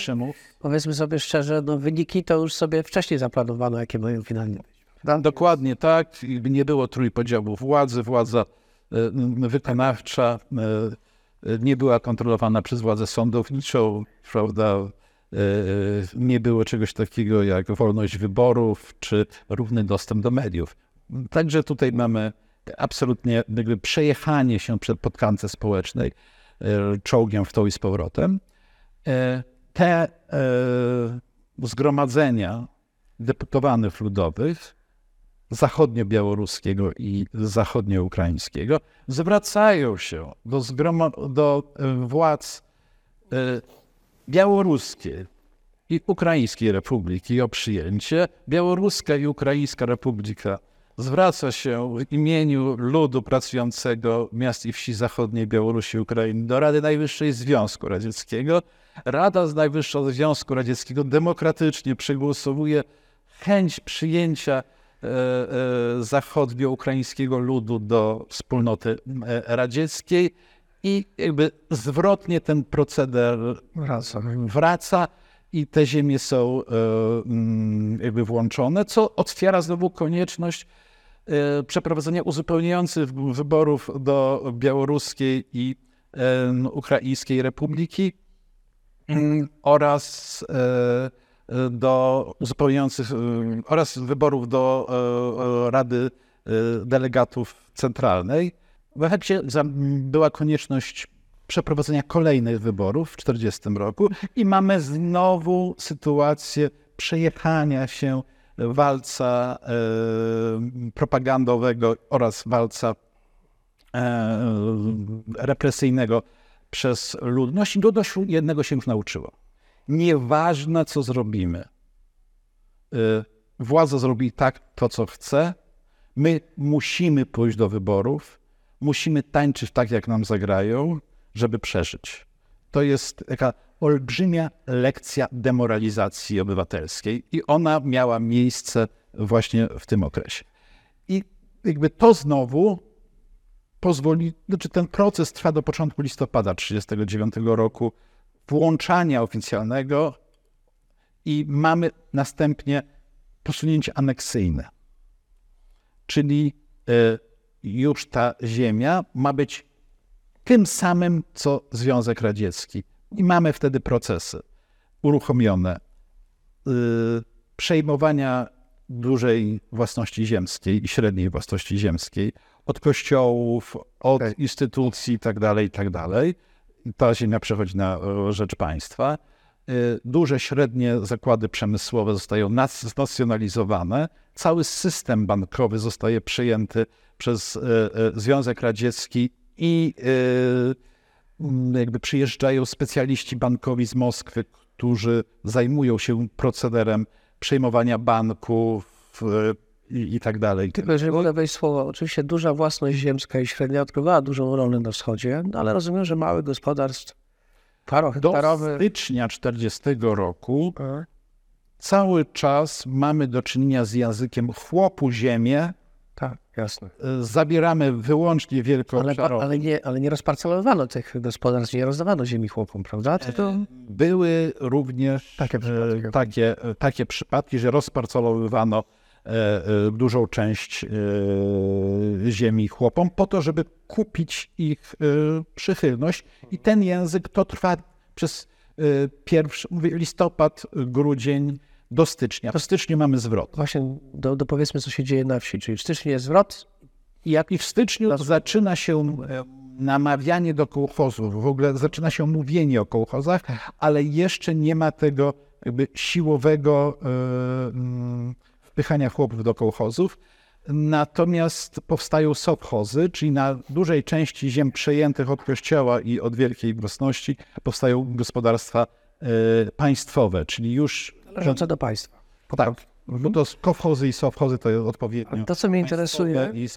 powiedzmy sobie szczerze, no wyniki to już sobie wcześniej zaplanowano, jakie mają finalnie być. Dokładnie tak. Nie było trójpodziału władzy. Władza e, wykonawcza e, nie była kontrolowana przez władzę sądowniczą, prawda? E, Nie było czegoś takiego jak wolność wyborów czy równy dostęp do mediów. Także tutaj mamy absolutnie jakby przejechanie się przed potkance społecznej e, czołgiem w tą i z powrotem. E, Te e, zgromadzenia deputowanych ludowych zachodnio-białoruskiego i zachodnio-ukraińskiego zwracają się do, do e, władz e, białoruskiej i ukraińskiej republiki o przyjęcie. Białoruska i ukraińska republika zwraca się w imieniu ludu pracującego miast i wsi zachodniej Białorusi i Ukrainy do Rady Najwyższej Związku Radzieckiego. Rada z Najwyższego Związku Radzieckiego demokratycznie przegłosowuje chęć przyjęcia zachodnio-ukraińskiego ludu do wspólnoty e, radzieckiej i jakby zwrotnie ten proceder Wraca. wraca i te ziemie są e, mm, jakby włączone, co otwiera znowu konieczność e, przeprowadzenia uzupełniających wyborów do białoruskiej i e, ukraińskiej republiki mm, oraz e, e, do uzupełniających e, oraz wyborów do e, e, Rady Delegatów Centralnej. W efekcie była konieczność przeprowadzenia kolejnych wyborów w 1940 roku i mamy znowu sytuację przejechania się walca propagandowego oraz walca represyjnego przez ludność. Ludność jednego się już nauczyło. Nieważne, co zrobimy. E, władza zrobi tak to, co chce. My musimy pójść do wyborów. Musimy tańczyć tak, jak nam zagrają, żeby przeżyć. To jest taka olbrzymia lekcja demoralizacji obywatelskiej i ona miała miejsce właśnie w tym okresie. I jakby to znowu pozwoli, znaczy ten proces trwa do początku listopada 1939 roku, włączania oficjalnego i mamy następnie posunięcie aneksyjne. Czyli e, już ta ziemia ma być tym samym, co Związek Radziecki. I mamy wtedy procesy uruchomione y, przejmowania dużej własności ziemskiej i średniej własności ziemskiej od kościołów, od instytucji itd., itd. Ta ziemia przechodzi na e, rzecz państwa. Y, Duże, średnie zakłady przemysłowe zostają znacjonalizowane. Cały system bankowy zostaje przejęty przez e, e, Związek Radziecki i e, m, jakby przyjeżdżają specjaliści bankowi z Moskwy, którzy zajmują się procederem przejmowania banków e, i, i tak dalej. Tylko jeżeli mogę wejść słowo, oczywiście duża własność ziemska i średnia odgrywała dużą rolę na wschodzie, no ale rozumiem, że małych gospodarstw Do parohektarowych... stycznia 40 roku cały czas mamy do czynienia z językiem chłopu ziemię, Tak, jasne. e, zabieramy wyłącznie Ale, wielkoobszarowe. ale, nie, ale nie rozparcelowano tych gospodarstw, nie rozdawano ziemi chłopom, prawda? Tylko Były również Takie e, przypadki. takie, takie przypadki, że rozparcelowywano e, e, dużą część e, ziemi chłopom po to, żeby kupić ich e, przychylność. I ten język to trwa przez e, pierwszy, mówię, listopad, grudzień do stycznia. W styczniu mamy zwrot. właśnie do, powiedzmy, co się dzieje na wsi, czyli w styczniu jest zwrot i jak I w styczniu zaczyna się e, namawianie do kołchozów, w ogóle zaczyna się mówienie o kołchozach, ale jeszcze nie ma tego jakby siłowego e, mm, wpychania chłopów do kołchozów. Natomiast powstają sowchozy, czyli na dużej części ziem przejętych od kościoła i od wielkiej własności powstają gospodarstwa e, państwowe, czyli już Należące do państwa. tak, bo to kowchozy i sowchozy to jest odpowiednio To, co mnie interesuje, i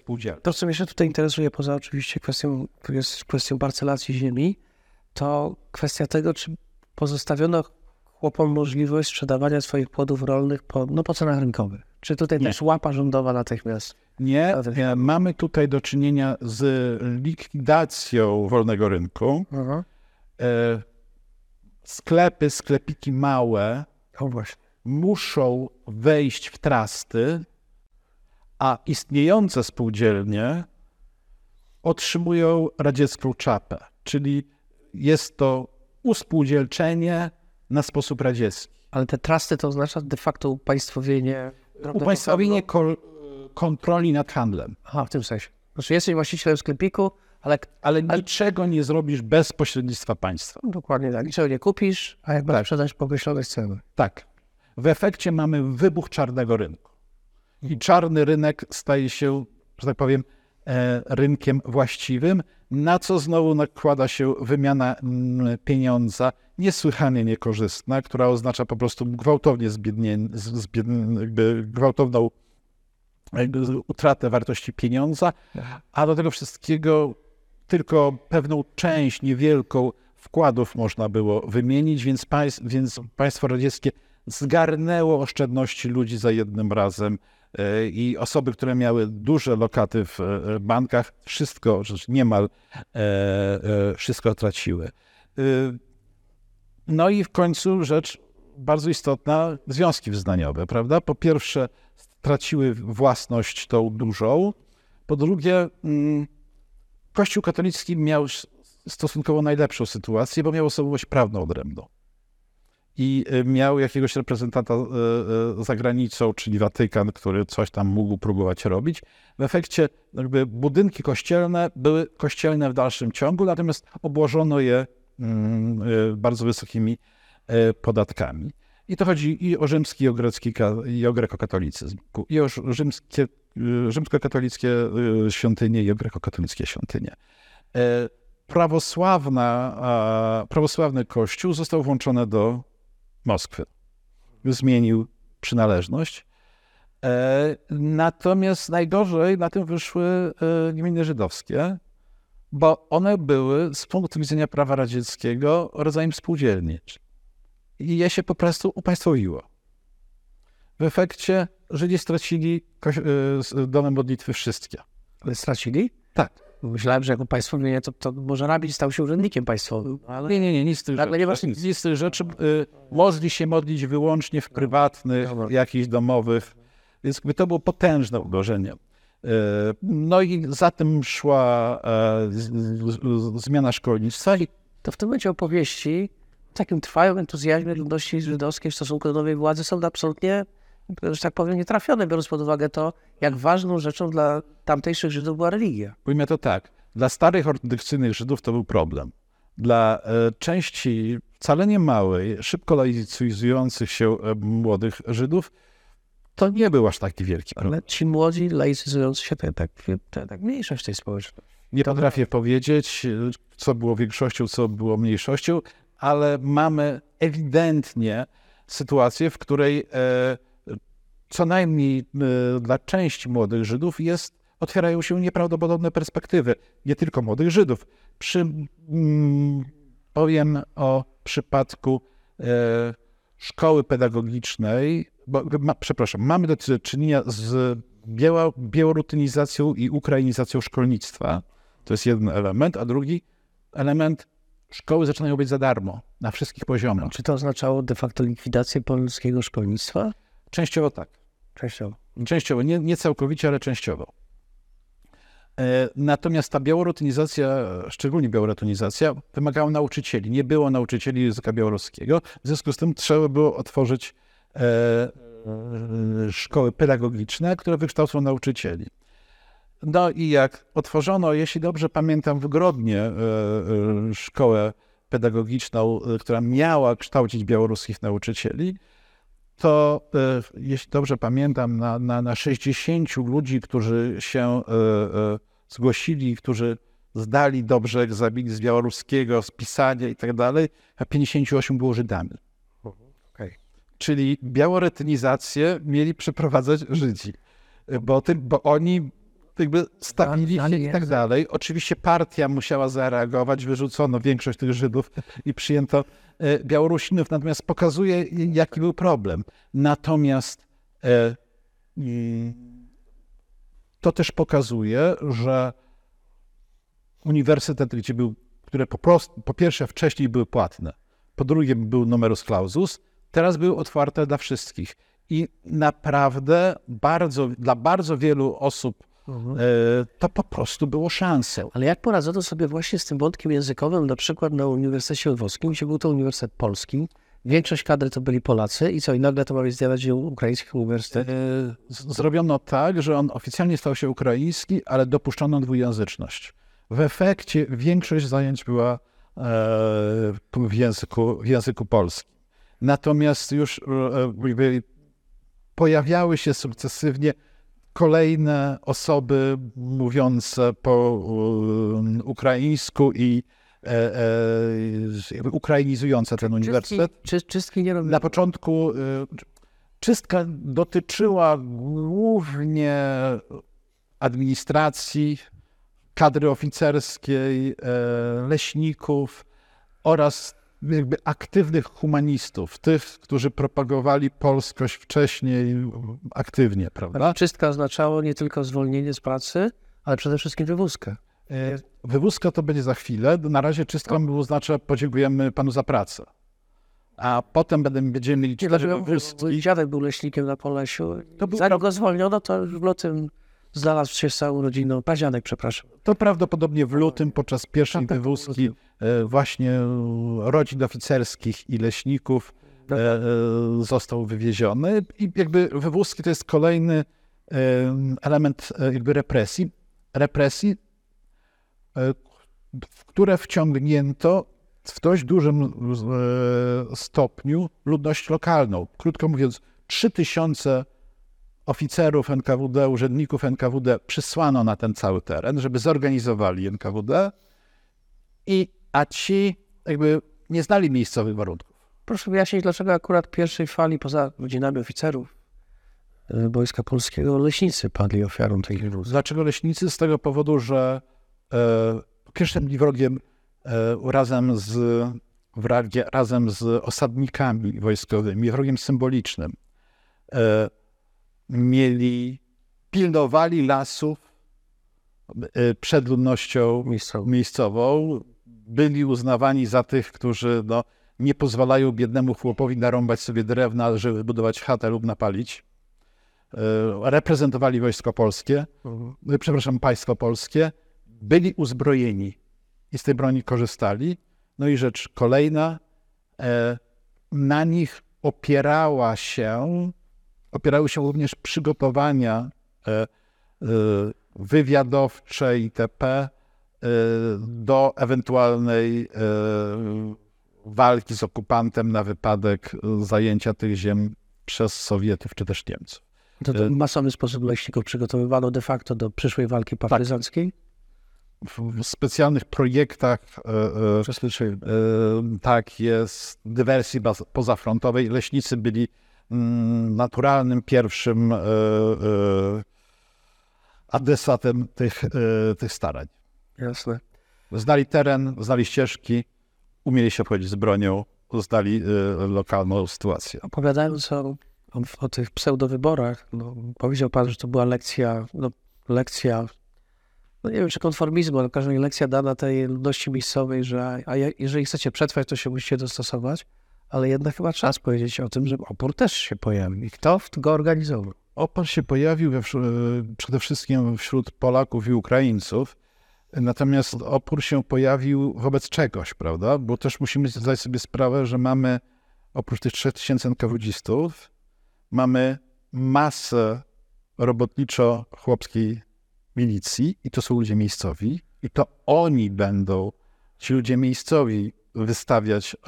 to, co mnie się tutaj interesuje, poza oczywiście kwestią, jest kwestią parcelacji ziemi, to kwestia tego, czy pozostawiono chłopom możliwość sprzedawania swoich płodów rolnych po, no, po cenach rynkowych. Czy tutaj Nie. też łapa rządowa natychmiast? Nie, nie, mamy tutaj do czynienia z likwidacją wolnego rynku. E, sklepy, sklepiki małe O muszą wejść w trasty, a istniejące spółdzielnie otrzymują radziecką czapę, czyli jest to uspółdzielczenie na sposób radziecki. Ale te trusty to oznacza de facto upaństwowienie. Upaństwowienie kol- kontroli nad handlem. Aha, w tym sensie. Znaczy jesteś właścicielem sklepiku, ale Ale niczego nie zrobisz bez pośrednictwa państwa. dokładnie tak. Niczego nie kupisz, a jak tak. sprzedać po określonej cenie. Tak. W efekcie mamy wybuch czarnego rynku. I czarny rynek staje się, że tak powiem, e, rynkiem właściwym, na co znowu nakłada się wymiana mm, pieniądza niesłychanie niekorzystna, która oznacza po prostu gwałtownie zbiednie, z- zbiedn- jakby gwałtowną utratę wartości pieniądza, a do tego wszystkiego tylko pewną część niewielką wkładów można było wymienić, więc, państw, więc państwo radzieckie zgarnęło oszczędności ludzi za jednym razem e, i osoby, które miały duże lokaty w e, bankach, wszystko, niemal e, wszystko traciły. No i w końcu rzecz bardzo istotna, związki wyznaniowe, prawda? Po pierwsze straciły własność tą dużą, po drugie mm, Kościół katolicki miał stosunkowo najlepszą sytuację, bo miał osobowość prawną odrębną. I y, miał jakiegoś reprezentanta y, y, za granicą, czyli Watykan, który coś tam mógł próbować robić. W efekcie jakby budynki kościelne były kościelne w dalszym ciągu, natomiast obłożono je bardzo wysokimi y, podatkami. I to chodzi i o rzymski, i o grecki, i o grekokatolicyzm, i o rzymskie, y, rzymskokatolickie świątynie, i o grekokatolickie świątynie. E, Prawosławna, prawosławny kościół został włączony do Moskwy. Zmienił przynależność. E, Natomiast najgorzej na tym wyszły e, gminy żydowskie, bo one były z punktu widzenia prawa radzieckiego rodzajem spółdzielni. I je się po prostu upaństwowiło. W efekcie Żydzi stracili s- domy modlitwy wszystkie. Ale stracili? Tak. Myślałem, że jako państwowienie to, to może rabin stał się urzędnikiem państwowym. Ale Nie, nie, nie, nic z tych nie rzeczy. masz nic. Nic z tych rzeczy. Y, Można się modlić wyłącznie w prywatnych, jakichś domowych. Więc to było potężne uderzenie. Y, No i za tym szła e, zmiana szkolnictwa i to w tym momencie opowieści o takim trwałym entuzjazmie ludności żydowskiej w stosunku do nowej władzy są absolutnie, że tak powiem, nietrafione, biorąc pod uwagę to, jak ważną rzeczą dla tamtejszych Żydów była religia. Ujmę to tak. Dla starych ortodoksyjnych Żydów to był problem. Dla e, części wcale nie małej, szybko laicyzujących się e, młodych Żydów, to nie był aż taki wielki problem. Ale ci młodzi, laicyzujący się, to tak, to tak mniejszość tej społeczności. Nie potrafię powiedzieć, y, co było większością, co było mniejszością, ale mamy ewidentnie sytuację, w której e, co najmniej e, dla części młodych Żydów jest, otwierają się nieprawdopodobne perspektywy. Nie tylko młodych Żydów. Przy, mm, powiem o przypadku e, szkoły pedagogicznej, bo, ma, przepraszam, mamy do czynienia z biała, białorutynizacją i ukrainizacją szkolnictwa. To jest jeden element, a drugi element, szkoły zaczynają być za darmo na wszystkich poziomach. Czy to oznaczało de facto likwidację polskiego szkolnictwa? Częściowo tak. Częściowo. Częściowo, nie, nie całkowicie, ale częściowo. E, Natomiast ta białorutynizacja, szczególnie białorutynizacja, wymagała nauczycieli. Nie było nauczycieli języka białoruskiego, w związku z tym trzeba było otworzyć e, e, szkoły pedagogiczne, które wykształcą nauczycieli. No i jak otworzono, jeśli dobrze pamiętam, w Grodnie szkołę pedagogiczną, która miała kształcić białoruskich nauczycieli, to e, jeśli dobrze pamiętam, na, na, na 60 ludzi, którzy się e, e, zgłosili, którzy zdali dobrze egzamin z białoruskiego, z pisania i tak dalej, a 58 było Żydami. Okej. Czyli białoretynizację mieli przeprowadzać Żydzi, bo, bo oni jakby stawili się i tak dalej. Oczywiście partia musiała zareagować, wyrzucono większość tych Żydów i przyjęto e, Białorusinów, natomiast pokazuje, jaki był problem. Natomiast e, to też pokazuje, że uniwersytety, gdzie był, które po, prostu, po pierwsze wcześniej były płatne, po drugie był numerus clausus, teraz były otwarte dla wszystkich. I naprawdę bardzo, dla bardzo wielu osób e, to po prostu było szansą. Ale jak poradzono sobie właśnie z tym wątkiem językowym, na przykład na Uniwersytecie Lwowskim, gdzie był to Uniwersytet Polski, większość kadry to byli Polacy i co, i nagle to ma być z dnia na dzień ukraiński uniwersytet? E, Zrobiono tak, że on oficjalnie stał się ukraiński, ale dopuszczono dwujęzyczność. W efekcie większość zajęć była e, w języku, w języku polskim. Natomiast już pojawiały się sukcesywnie kolejne osoby mówiące po e, ukraińsku i e, e, ukrainizujące ten uniwersytet. Czystki, czy, czystki nie robią. Na początku y, czystka dotyczyła głównie administracji, kadry oficerskiej, e, leśników oraz jakby aktywnych humanistów, tych, którzy propagowali polskość wcześniej aktywnie, prawda? Czystka oznaczało nie tylko zwolnienie z pracy, ale przede wszystkim wywózkę. E, Wywózka to będzie za chwilę. Na razie czystka oznacza podziękujemy panu za pracę. A potem będę- będziemy mieli cztery wywózki. dziadek był leśnikiem na Polesiu. To był Zanim go zwolniono, to już w lutym znalazł się z całą rodziną. Pazianek, przepraszam. To prawdopodobnie w lutym podczas pierwszej Tak, tak, wywózki e, właśnie rodzin oficerskich i leśników e, e, został wywieziony i jakby wywózki to jest kolejny element jakby represji, represji, w które wciągnięto w dość dużym stopniu ludność lokalną. Krótko mówiąc, 3000 oficerów NKWD, urzędników NKWD przysłano na ten cały teren, żeby zorganizowali NKWD, i, a ci jakby nie znali miejscowych warunków. Proszę wyjaśnić, dlaczego akurat pierwszej fali, poza rodzinami oficerów e, Wojska Polskiego, leśnicy padli ofiarą tej wywózki. Dlaczego leśnicy? Z tego powodu, że e, byli wrogiem e, razem, z, wragie, razem z osadnikami wojskowymi, wrogiem symbolicznym. E, mieli, pilnowali lasów e, przed ludnością Miejscowy. miejscową, byli uznawani za tych, którzy no, nie pozwalają biednemu chłopowi narąbać sobie drewna, żeby budować chatę lub napalić. E, Reprezentowali wojsko polskie, e, przepraszam, państwo polskie, byli uzbrojeni i z tej broni korzystali. No i rzecz kolejna, e, na nich opierała się, opierały się również przygotowania e, e, wywiadowcze itp. e, do ewentualnej walki z okupantem na wypadek zajęcia tych ziem przez Sowietów czy też Niemców. To, to w masowy sposób leśników przygotowywano de facto do przyszłej walki partyzanckiej. W, w specjalnych projektach e, e, tak jest, dywersji baz- pozafrontowej leśnicy byli naturalnym pierwszym e, e, adresatem tych, e, tych starań. Jasne. Znali teren, znali ścieżki, umieli się obchodzić z bronią, znali lokalną sytuację. Opowiadając o, o, o tych pseudowyborach, no, powiedział pan, że to była lekcja, no, lekcja, no nie wiem czy konformizmu, ale razie lekcja dana tej ludności miejscowej, że a je- jeżeli chcecie przetrwać, to się musicie dostosować, ale jednak chyba czas powiedzieć o tym, że opór też się pojawi. I kto go organizował? Opór się pojawił we, e, przede wszystkim wśród Polaków i Ukraińców, natomiast opór się pojawił wobec czegoś, prawda? Bo też musimy zdać sobie sprawę, że mamy oprócz tych 3000 NKWD-stów, mamy masę robotniczo-chłopskiej milicji i to są ludzie miejscowi i to oni będą, ci ludzie miejscowi wystawiać e,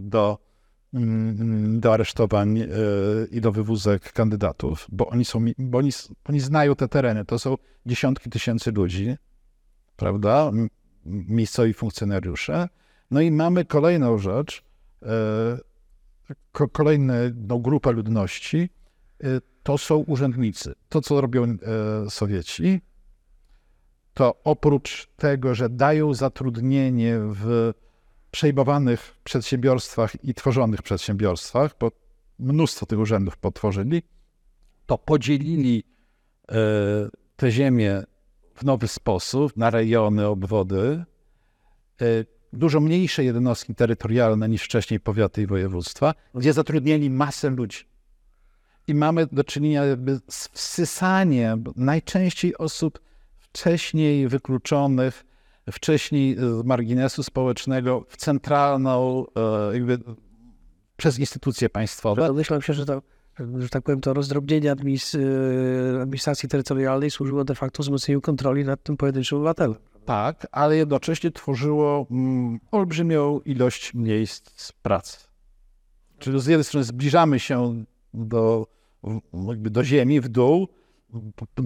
do mm, do aresztowań e, i do wywózek kandydatów, bo oni, są, bo oni, oni znają te tereny. To są dziesiątki tysięcy ludzi, prawda? Miejscowi funkcjonariusze. No i mamy kolejną rzecz, e, ko- kolejną grupę ludności, to są urzędnicy. To, co robią Sowieci, to oprócz tego, że dają zatrudnienie w przejmowanych przedsiębiorstwach i tworzonych przedsiębiorstwach, bo mnóstwo tych urzędów potworzyli, to podzielili e, te ziemię w nowy sposób na rejony, obwody, e, dużo mniejsze jednostki terytorialne niż wcześniej powiaty i województwa, gdzie zatrudnili masę ludzi. I mamy do czynienia z wsysaniem najczęściej osób wcześniej wykluczonych, wcześniej z marginesu społecznego w centralną, e, jakby przez instytucje państwowe. Domyślam się, że to, że tak powiem, to rozdrobnienie y, administracji terytorialnej służyło de facto wzmocnieniu kontroli nad tym pojedynczym obywatelem. Tak, ale jednocześnie tworzyło mm, olbrzymią ilość miejsc pracy. Czyli z jednej strony zbliżamy się do, jakby do ziemi, w dół,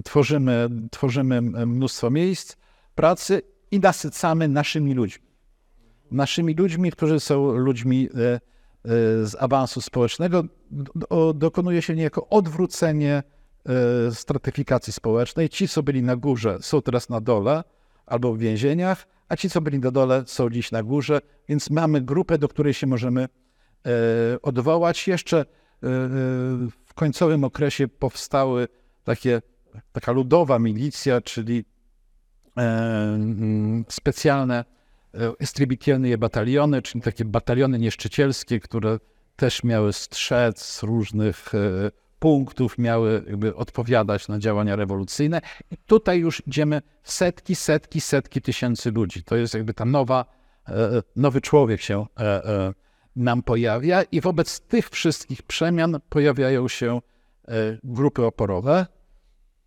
tworzymy, tworzymy mnóstwo miejsc pracy i nasycamy naszymi ludźmi. Naszymi ludźmi, którzy są ludźmi e, e, z awansu społecznego, dokonuje się niejako odwrócenie e, stratyfikacji społecznej. Ci, co byli na górze, są teraz na dole albo w więzieniach, a ci, co byli na dole, są dziś na górze, więc mamy grupę, do której się możemy odwołać. Jeszcze w końcowym okresie powstały takie, taka ludowa milicja, czyli specjalne e, estribitielne bataliony, czyli takie bataliony nieszczycielskie, które też miały strzec różnych e, punktów, miały jakby odpowiadać na działania rewolucyjne. I tutaj już idziemy setki, setki, setki tysięcy ludzi. To jest jakby ta nowa, e, nowy człowiek się e, e, nam pojawia i wobec tych wszystkich przemian pojawiają się e, grupy oporowe.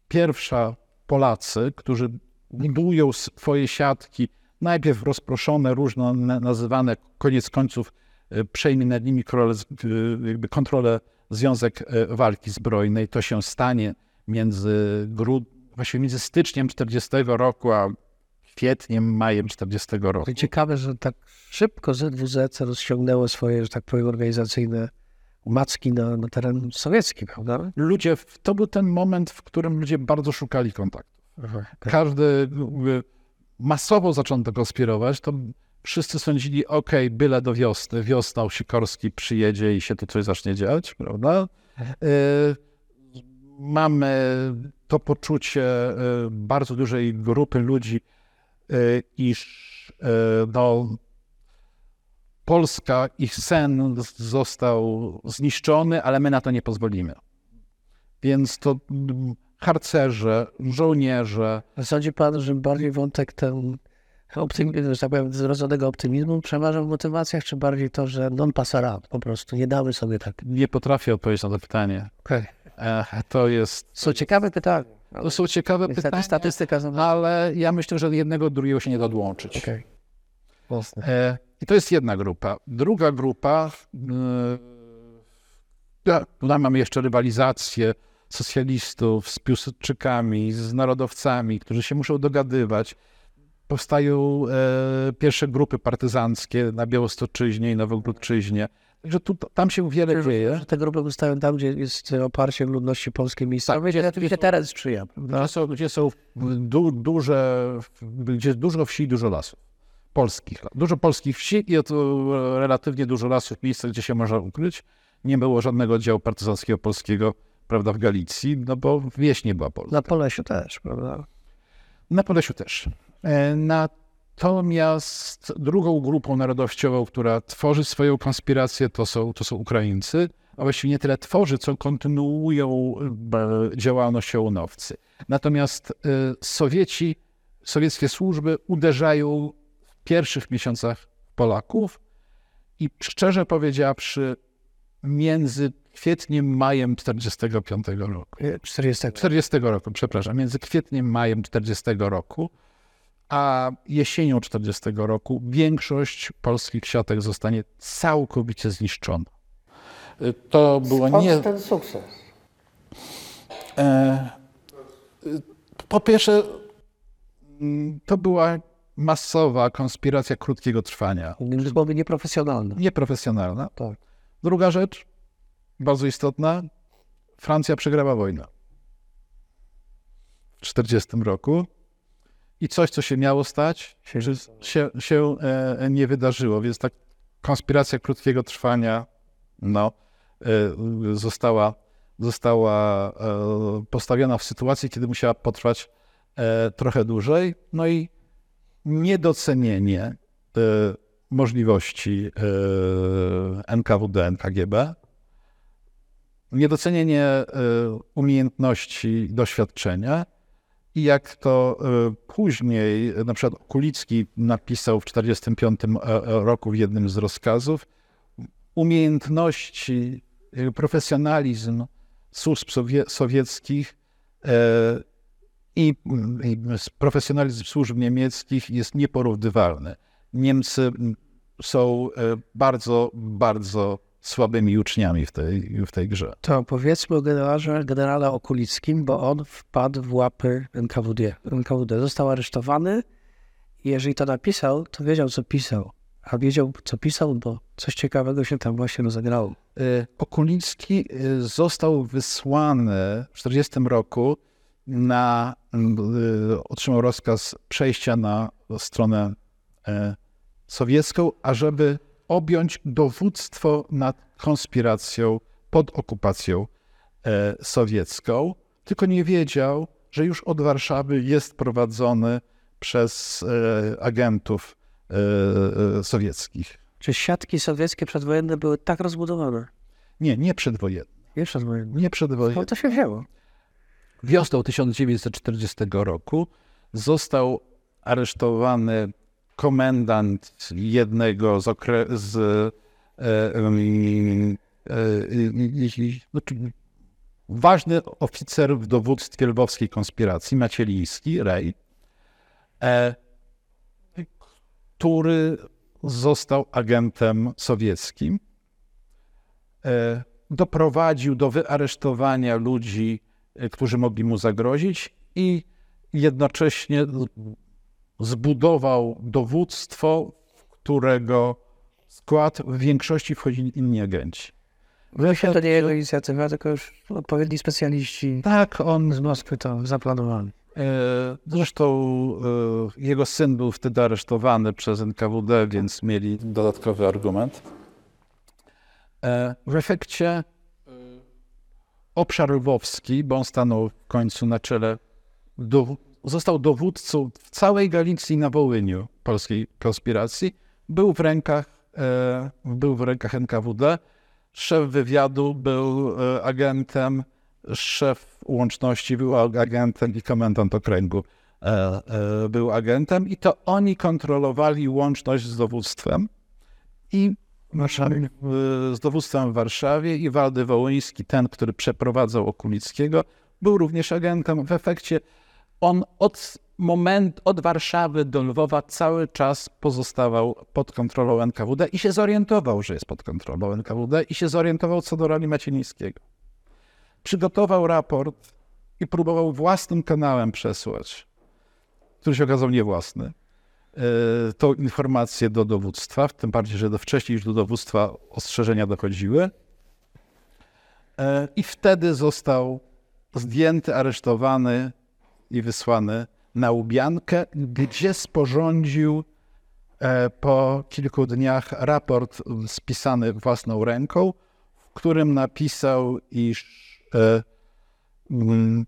Pierwsza Polacy, którzy budują swoje siatki, najpierw rozproszone, różno na- nazywane, koniec końców e, przejmie nad nimi e, kontrolę Związek e, Walki Zbrojnej. To się stanie między, grud, właściwie między styczniem 40 roku, a kwietniem, majem 40 roku. I ciekawe, że tak szybko ZWZ rozciągnęło swoje, że tak powiem, organizacyjne macki na, na teren sowiecki, prawda? Ludzie, to był ten moment, w którym ludzie bardzo szukali kontaktu. Każdy jakby masowo zaczął to konspirować, to wszyscy sądzili, ok, byle do wiosny, wiosna Sikorski przyjedzie i się tu coś zacznie dziać, prawda? Y, Mamy to poczucie y, bardzo dużej grupy ludzi, y, iż no, Polska, ich sen został zniszczony, ale my na to nie pozwolimy. Więc to harcerze, żołnierze, Sądzi pan, że bardziej wątek ten optymizm, że tak powiem, zrodzonego optymizmu przeważa w motywacjach, czy bardziej to, że non passera, po prostu nie damy sobie tak. nie potrafię odpowiedzieć na to pytanie. Okay. E, To jest. Są ciekawe pytania. To są ciekawe Niestety pytania, statystyka ale ja myślę, że jednego od drugiego się nie da odłączyć. Jasne. E, I to jest jedna grupa. Druga grupa, e, ja, tutaj mamy jeszcze rywalizację socjalistów z piłsudczykami, z narodowcami, którzy się muszą dogadywać. Powstają e, pierwsze grupy partyzanckie na Białostoczyźnie i Nowogródczyźnie. Także tu, tam się wiele dzieje. Że te grupy powstają tam, gdzie jest oparcie ludności polskiej miejscowej, gdzie oczywiście teren sprzyja. Gdzie są, gdzie są du, duże, gdzie jest dużo wsi i dużo lasów. Polskich. Dużo polskich wsi i to relatywnie dużo lasów, miejsca, gdzie się można ukryć. Nie było żadnego oddziału partyzanckiego polskiego, prawda, w Galicji, no bo wieś nie była polska. Na Polesiu też, prawda? Na Podlesiu też. E, Natomiast drugą grupą narodowościową, która tworzy swoją konspirację, to są, to są Ukraińcy, a właściwie nie tyle tworzy, co kontynuują e, działalność ołonowcy. Natomiast e, Sowieci, sowieckie służby uderzają w pierwszych miesiącach Polaków i szczerze powiedziawszy, między kwietniem, majem 45 roku. 40. 40 roku, przepraszam, między kwietniem, majem 40 roku, a jesienią 40 roku większość polskich siatek zostanie całkowicie zniszczona. Y, To było nie... ten sukces? E, po pierwsze, mm, to była masowa konspiracja krótkiego trwania, Innymi słowy, nieprofesjonalne. nieprofesjonalna. Tak. Druga rzecz, bardzo istotna, Francja przegrała wojnę w 1940 roku i coś, co się miało stać, Się się, się, się e, nie wydarzyło, więc ta konspiracja krótkiego trwania no, e, została, została e, postawiona w sytuacji, kiedy musiała potrwać e, trochę dłużej, no i niedocenienie e, możliwości e, NKWD, NKGB, niedocenienie e, umiejętności, doświadczenia i jak to e, później, e, na przykład Kulicki napisał w 1945 roku w jednym z rozkazów, umiejętności, e, profesjonalizm służb sowie, sowieckich e, i, i profesjonalizm służb niemieckich jest nieporównywalny. Niemcy są e, bardzo, bardzo słabymi uczniami w tej, w tej grze. To powiedzmy o generale, generale Okulickim, bo on wpadł w łapy NKWD. NKWD został aresztowany i jeżeli to napisał, to wiedział, co pisał. A wiedział, co pisał, bo coś ciekawego się tam właśnie rozegrało. E, Okulicki e, został wysłany w 1940 roku na, e, otrzymał rozkaz przejścia na stronę sowiecką, ażeby objąć dowództwo nad konspiracją pod okupacją e, sowiecką. Tylko nie wiedział, że już od Warszawy jest prowadzony przez e, agentów e, sowieckich. Czy siatki sowieckie przedwojenne były tak rozbudowane? Nie, nie przedwojenne. Nie przedwojenne. Nie przedwojenne. No to się wzięło. Wiosną 1940 roku został aresztowany komendant jednego z, okre- z e, e, e, znaczy, ważny oficer w dowództwie lwowskiej konspiracji, Macieliński, Rej, który został agentem sowieckim. Doprowadził do wyaresztowania ludzi, którzy mogli mu zagrozić i jednocześnie zbudował dowództwo, w którego skład w większości wchodzili inni agenci. Myślę, to nie jego inicjatywa, tylko już odpowiedni specjaliści Tak, on z Moskwy to zaplanowali. E, Zresztą e, jego syn był wtedy aresztowany przez NKWD, więc mieli dodatkowy argument. E, W efekcie obszar lwowski, bo on stanął w końcu na czele, został dowódcą w całej Galicji na Wołyniu polskiej konspiracji, był w rękach, e, był w rękach NKWD. Szef wywiadu był e, agentem, szef łączności był agentem i komendant okręgu e, był agentem i to oni kontrolowali łączność z dowództwem i Warszawie, z dowództwem w Warszawie i Waldy Wołyński, ten, który przeprowadzał Okulickiego, był również agentem. W efekcie on od moment, od Warszawy do Lwowa cały czas pozostawał pod kontrolą NKWD i się zorientował, że jest pod kontrolą NKWD i się zorientował co do roli Macielińskiego. Przygotował raport i próbował własnym kanałem przesłać, który się okazał niewłasny, e, tą informację do dowództwa, tym bardziej, że do wcześniej już do dowództwa ostrzeżenia dochodziły. E, I wtedy został zdjęty, aresztowany i wysłany na Łubiankę, gdzie sporządził e, po kilku dniach raport spisany własną ręką, w którym napisał, iż e, mm,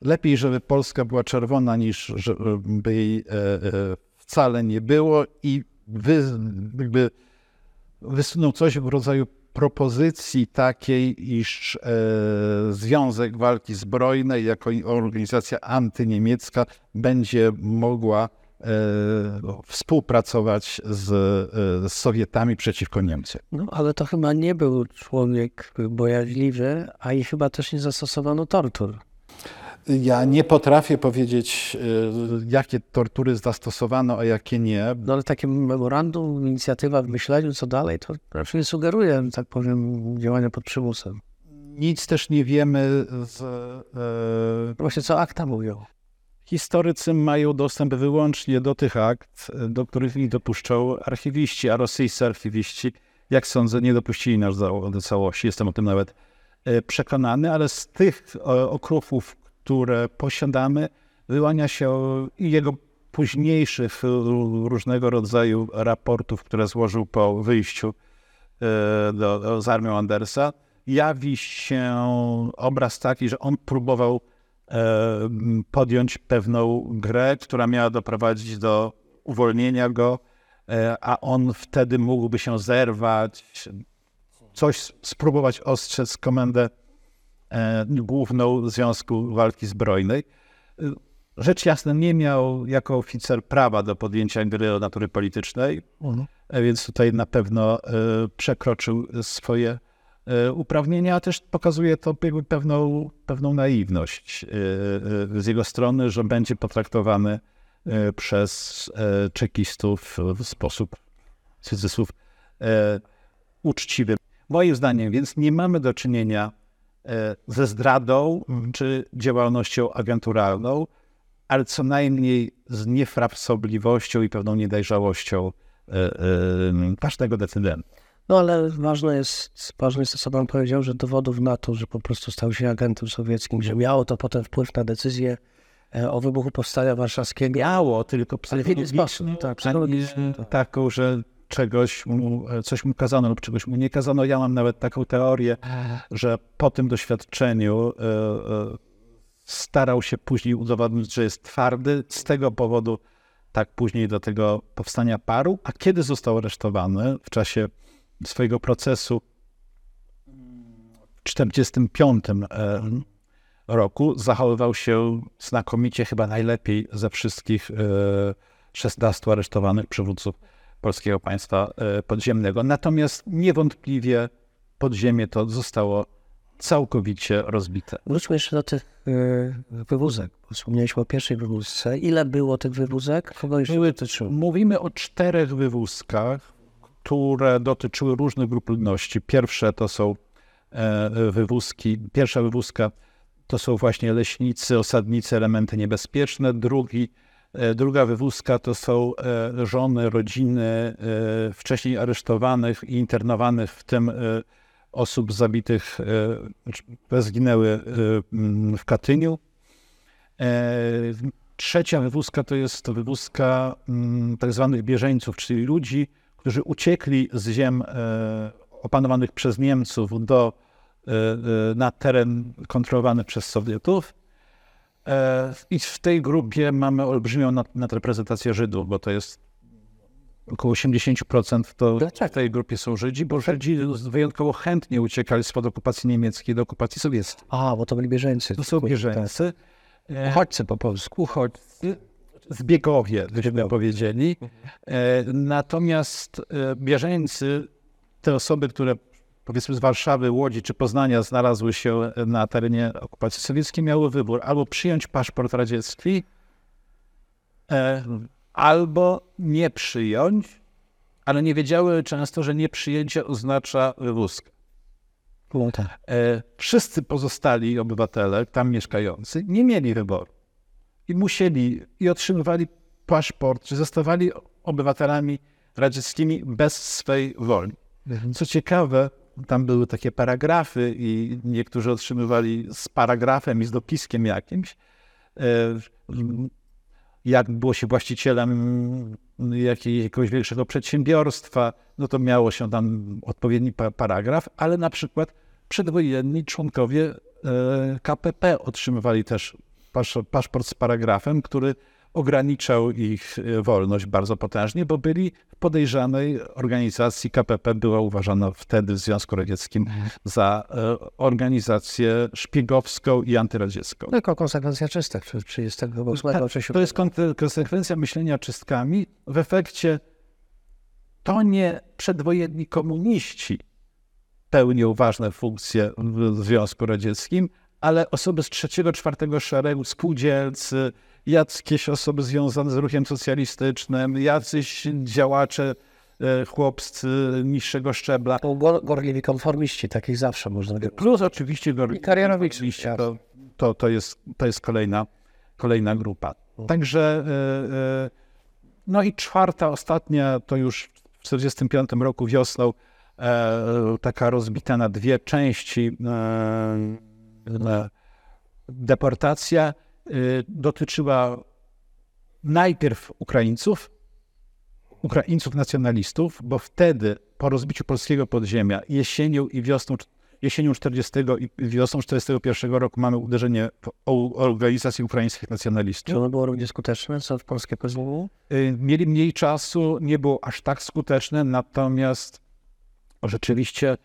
lepiej, żeby Polska była czerwona, niż żeby jej e, wcale nie było i wy, wysunął coś w rodzaju propozycji takiej, iż e, Związek Walki Zbrojnej jako organizacja antyniemiecka będzie mogła e, współpracować z, e, z Sowietami przeciwko Niemcom. No, ale to chyba nie był człowiek bojaźliwy, a i chyba też nie zastosowano tortur. Ja nie potrafię powiedzieć, y, jakie tortury zastosowano, a jakie nie. No ale takie memorandum, inicjatywa w myśleniu, co dalej, to raczej sugeruje, że tak powiem, działania pod przymusem. Nic też nie wiemy z. No Właśnie co akta mówią. Historycy mają dostęp wyłącznie do tych akt, do których ich dopuszczą archiwiści, a rosyjscy archiwiści, jak sądzę, nie dopuścili nas do, całości. Jestem o tym nawet e, przekonany, ale z tych e, okruchów, które posiadamy, wyłania się i jego późniejszych e, różnego rodzaju raportów, które złożył po wyjściu do, do, z armią Andersa, jawi się obraz taki, że on próbował E, podjąć pewną grę, która miała doprowadzić do uwolnienia go, e, a on wtedy mógłby się zerwać, coś spróbować ostrzec komendę e, główną Związku Walki Zbrojnej. Rzecz jasna, nie miał jako oficer prawa do podjęcia gry natury politycznej, mhm. więc tutaj na pewno przekroczył swoje E, uprawnienia, a też pokazuje to pewną, pewną naiwność e, e, z jego strony, że będzie potraktowany przez czekistów w sposób, w cudzysłów, uczciwy. Moim zdaniem więc nie mamy do czynienia ze zdradą czy działalnością agenturalną, ale co najmniej z niefrapsobliwością i pewną niedojrzałością każdego decydenta. No ale ważne jest, ważne jest to, co pan powiedział, że dowodów na to, że po prostu stał się agentem sowieckim, że miało to potem wpływ na decyzję e, o wybuchu Powstania Warszawskiego. Miało, tylko inny sposób. Tak, tak. Taką, że czegoś mu, coś mu kazano lub czegoś mu nie kazano. Ja mam nawet taką teorię, że po tym doświadczeniu e, e, starał się później udowodnić, że jest twardy. Z tego powodu tak później do tego powstania paru. A kiedy został aresztowany w czasie swojego procesu w 1945 e, roku zachowywał się znakomicie, chyba najlepiej ze wszystkich 16 e, aresztowanych przywódców polskiego państwa e, podziemnego. Natomiast niewątpliwie podziemie to zostało całkowicie rozbite. Wróćmy jeszcze do tych wywózek. Wspomnieliśmy o pierwszej wywózce. Ile było tych wywózek? Kogo jeszcze Były, Mówimy o czterech wywózkach które dotyczyły różnych grup ludności. Pierwsze to są e, wywózki, pierwsza wywózka to są właśnie leśnicy, osadnicy, elementy niebezpieczne. Drugi, e, druga wywózka to są e, żony, rodziny wcześniej aresztowanych i internowanych, w tym osób zabitych, zginęły w Katyniu. Trzecia wywózka to jest wywózka tak zwanych bieżeńców, czyli ludzi, którzy uciekli z ziem e, opanowanych przez Niemców do, e, e, na teren kontrolowany przez Sowietów. I w tej grupie mamy olbrzymią nadreprezentację Żydów, bo to jest około 80% to w tej grupie są Żydzi, bo Żydzi wyjątkowo chętnie uciekali spod okupacji niemieckiej do okupacji sowieckiej. A, bo to byli bieżeńcy. To są bieżeńcy. Uchodźcy po polsku. Uchodźcy zbiegowie, byśmy powiedzieli. E, natomiast e, bieżeńcy, te osoby, które powiedzmy z Warszawy, Łodzi czy Poznania znalazły się na terenie okupacji sowieckiej, miały wybór albo przyjąć paszport radziecki, e, albo nie przyjąć, ale nie wiedziały często, że nieprzyjęcie oznacza wywózkę. Tak. Wszyscy pozostali obywatele tam mieszkający nie mieli wyboru i musieli i otrzymywali paszport, czy zostawali obywatelami radzieckimi bez swej woli. Mhm. Co ciekawe, tam były takie paragrafy i niektórzy otrzymywali z paragrafem i z dopiskiem jakimś. E, jak było się właścicielem jakiegoś większego przedsiębiorstwa, no to miało się tam odpowiedni paragraf, ale na przykład przedwojenni członkowie e, KPP otrzymywali też paszport z paragrafem, który ograniczał ich e, wolność bardzo potężnie, bo byli w podejrzanej organizacji KPP była uważana wtedy w Związku Radzieckim mhm. za e, organizację szpiegowską i antyradziecką. Tylko konsekwencja czystek 38 tak, To jest konsekwencja myślenia czystkami. W efekcie to nie przedwojenni komuniści pełnią ważne funkcje w Związku Radzieckim, ale osoby z trzeciego, czwartego szeregu, spółdzielcy, jakieś osoby związane z ruchem socjalistycznym, jacyś działacze e, chłopscy niższego szczebla. Gorliwi konformiści, takich zawsze można Plus oczywiście gorliwi I karierowi oczywiście to, to, to, jest, to jest kolejna, kolejna grupa. Także e, e, no i czwarta, ostatnia, to już w 1945 roku wiosną taka rozbita na dwie części deportacja dotyczyła najpierw Ukraińców, Ukraińców nacjonalistów, bo wtedy po rozbiciu polskiego podziemia jesienią i wiosną jesienią 40 i wiosną 41 roku mamy uderzenie w o- organizacji ukraińskich nacjonalistów. Czy ono było równie skuteczne, co w polskie podziemie? Y, Mieli mniej czasu, nie było aż tak skuteczne, natomiast rzeczywiście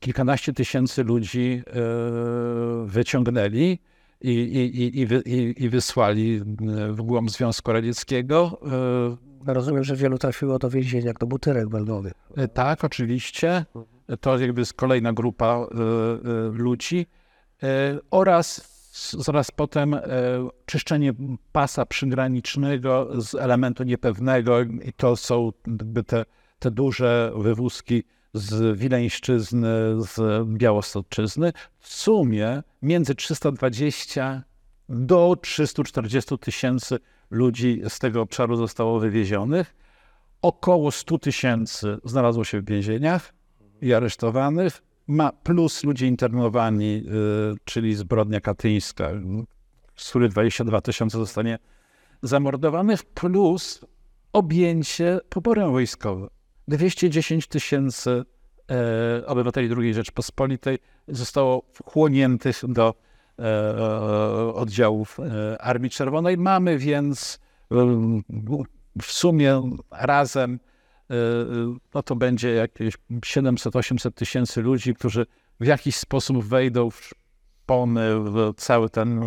kilkanaście tysięcy ludzi y, wyciągnęli i, i, i, wy, i, wysłali y, w głąb Związku Radzieckiego. Y, Rozumiem, że wielu trafiło do więzienia, jak do butyrek belgowych. Y, Tak, oczywiście. To jakby jest kolejna grupa ludzi. Oraz zaraz potem czyszczenie pasa przygranicznego z elementu niepewnego i to są jakby te, te duże wywózki z Wileńszczyzny, z Białostoczyzny. W sumie między 320 do 340 tysięcy ludzi z tego obszaru zostało wywiezionych. Około 100 tysięcy znalazło się w więzieniach i aresztowanych, ma plus ludzie internowani, y, czyli zbrodnia katyńska, z których 22 tysiące zostanie zamordowanych, plus objęcie poborem wojskowym. 210 tysięcy e, obywateli II Rzeczpospolitej zostało wchłoniętych do e, oddziałów e, Armii Czerwonej. Mamy więc w sumie razem no to będzie jakieś 700-800 tysięcy ludzi, którzy w jakiś sposób wejdą w szpony, w cały ten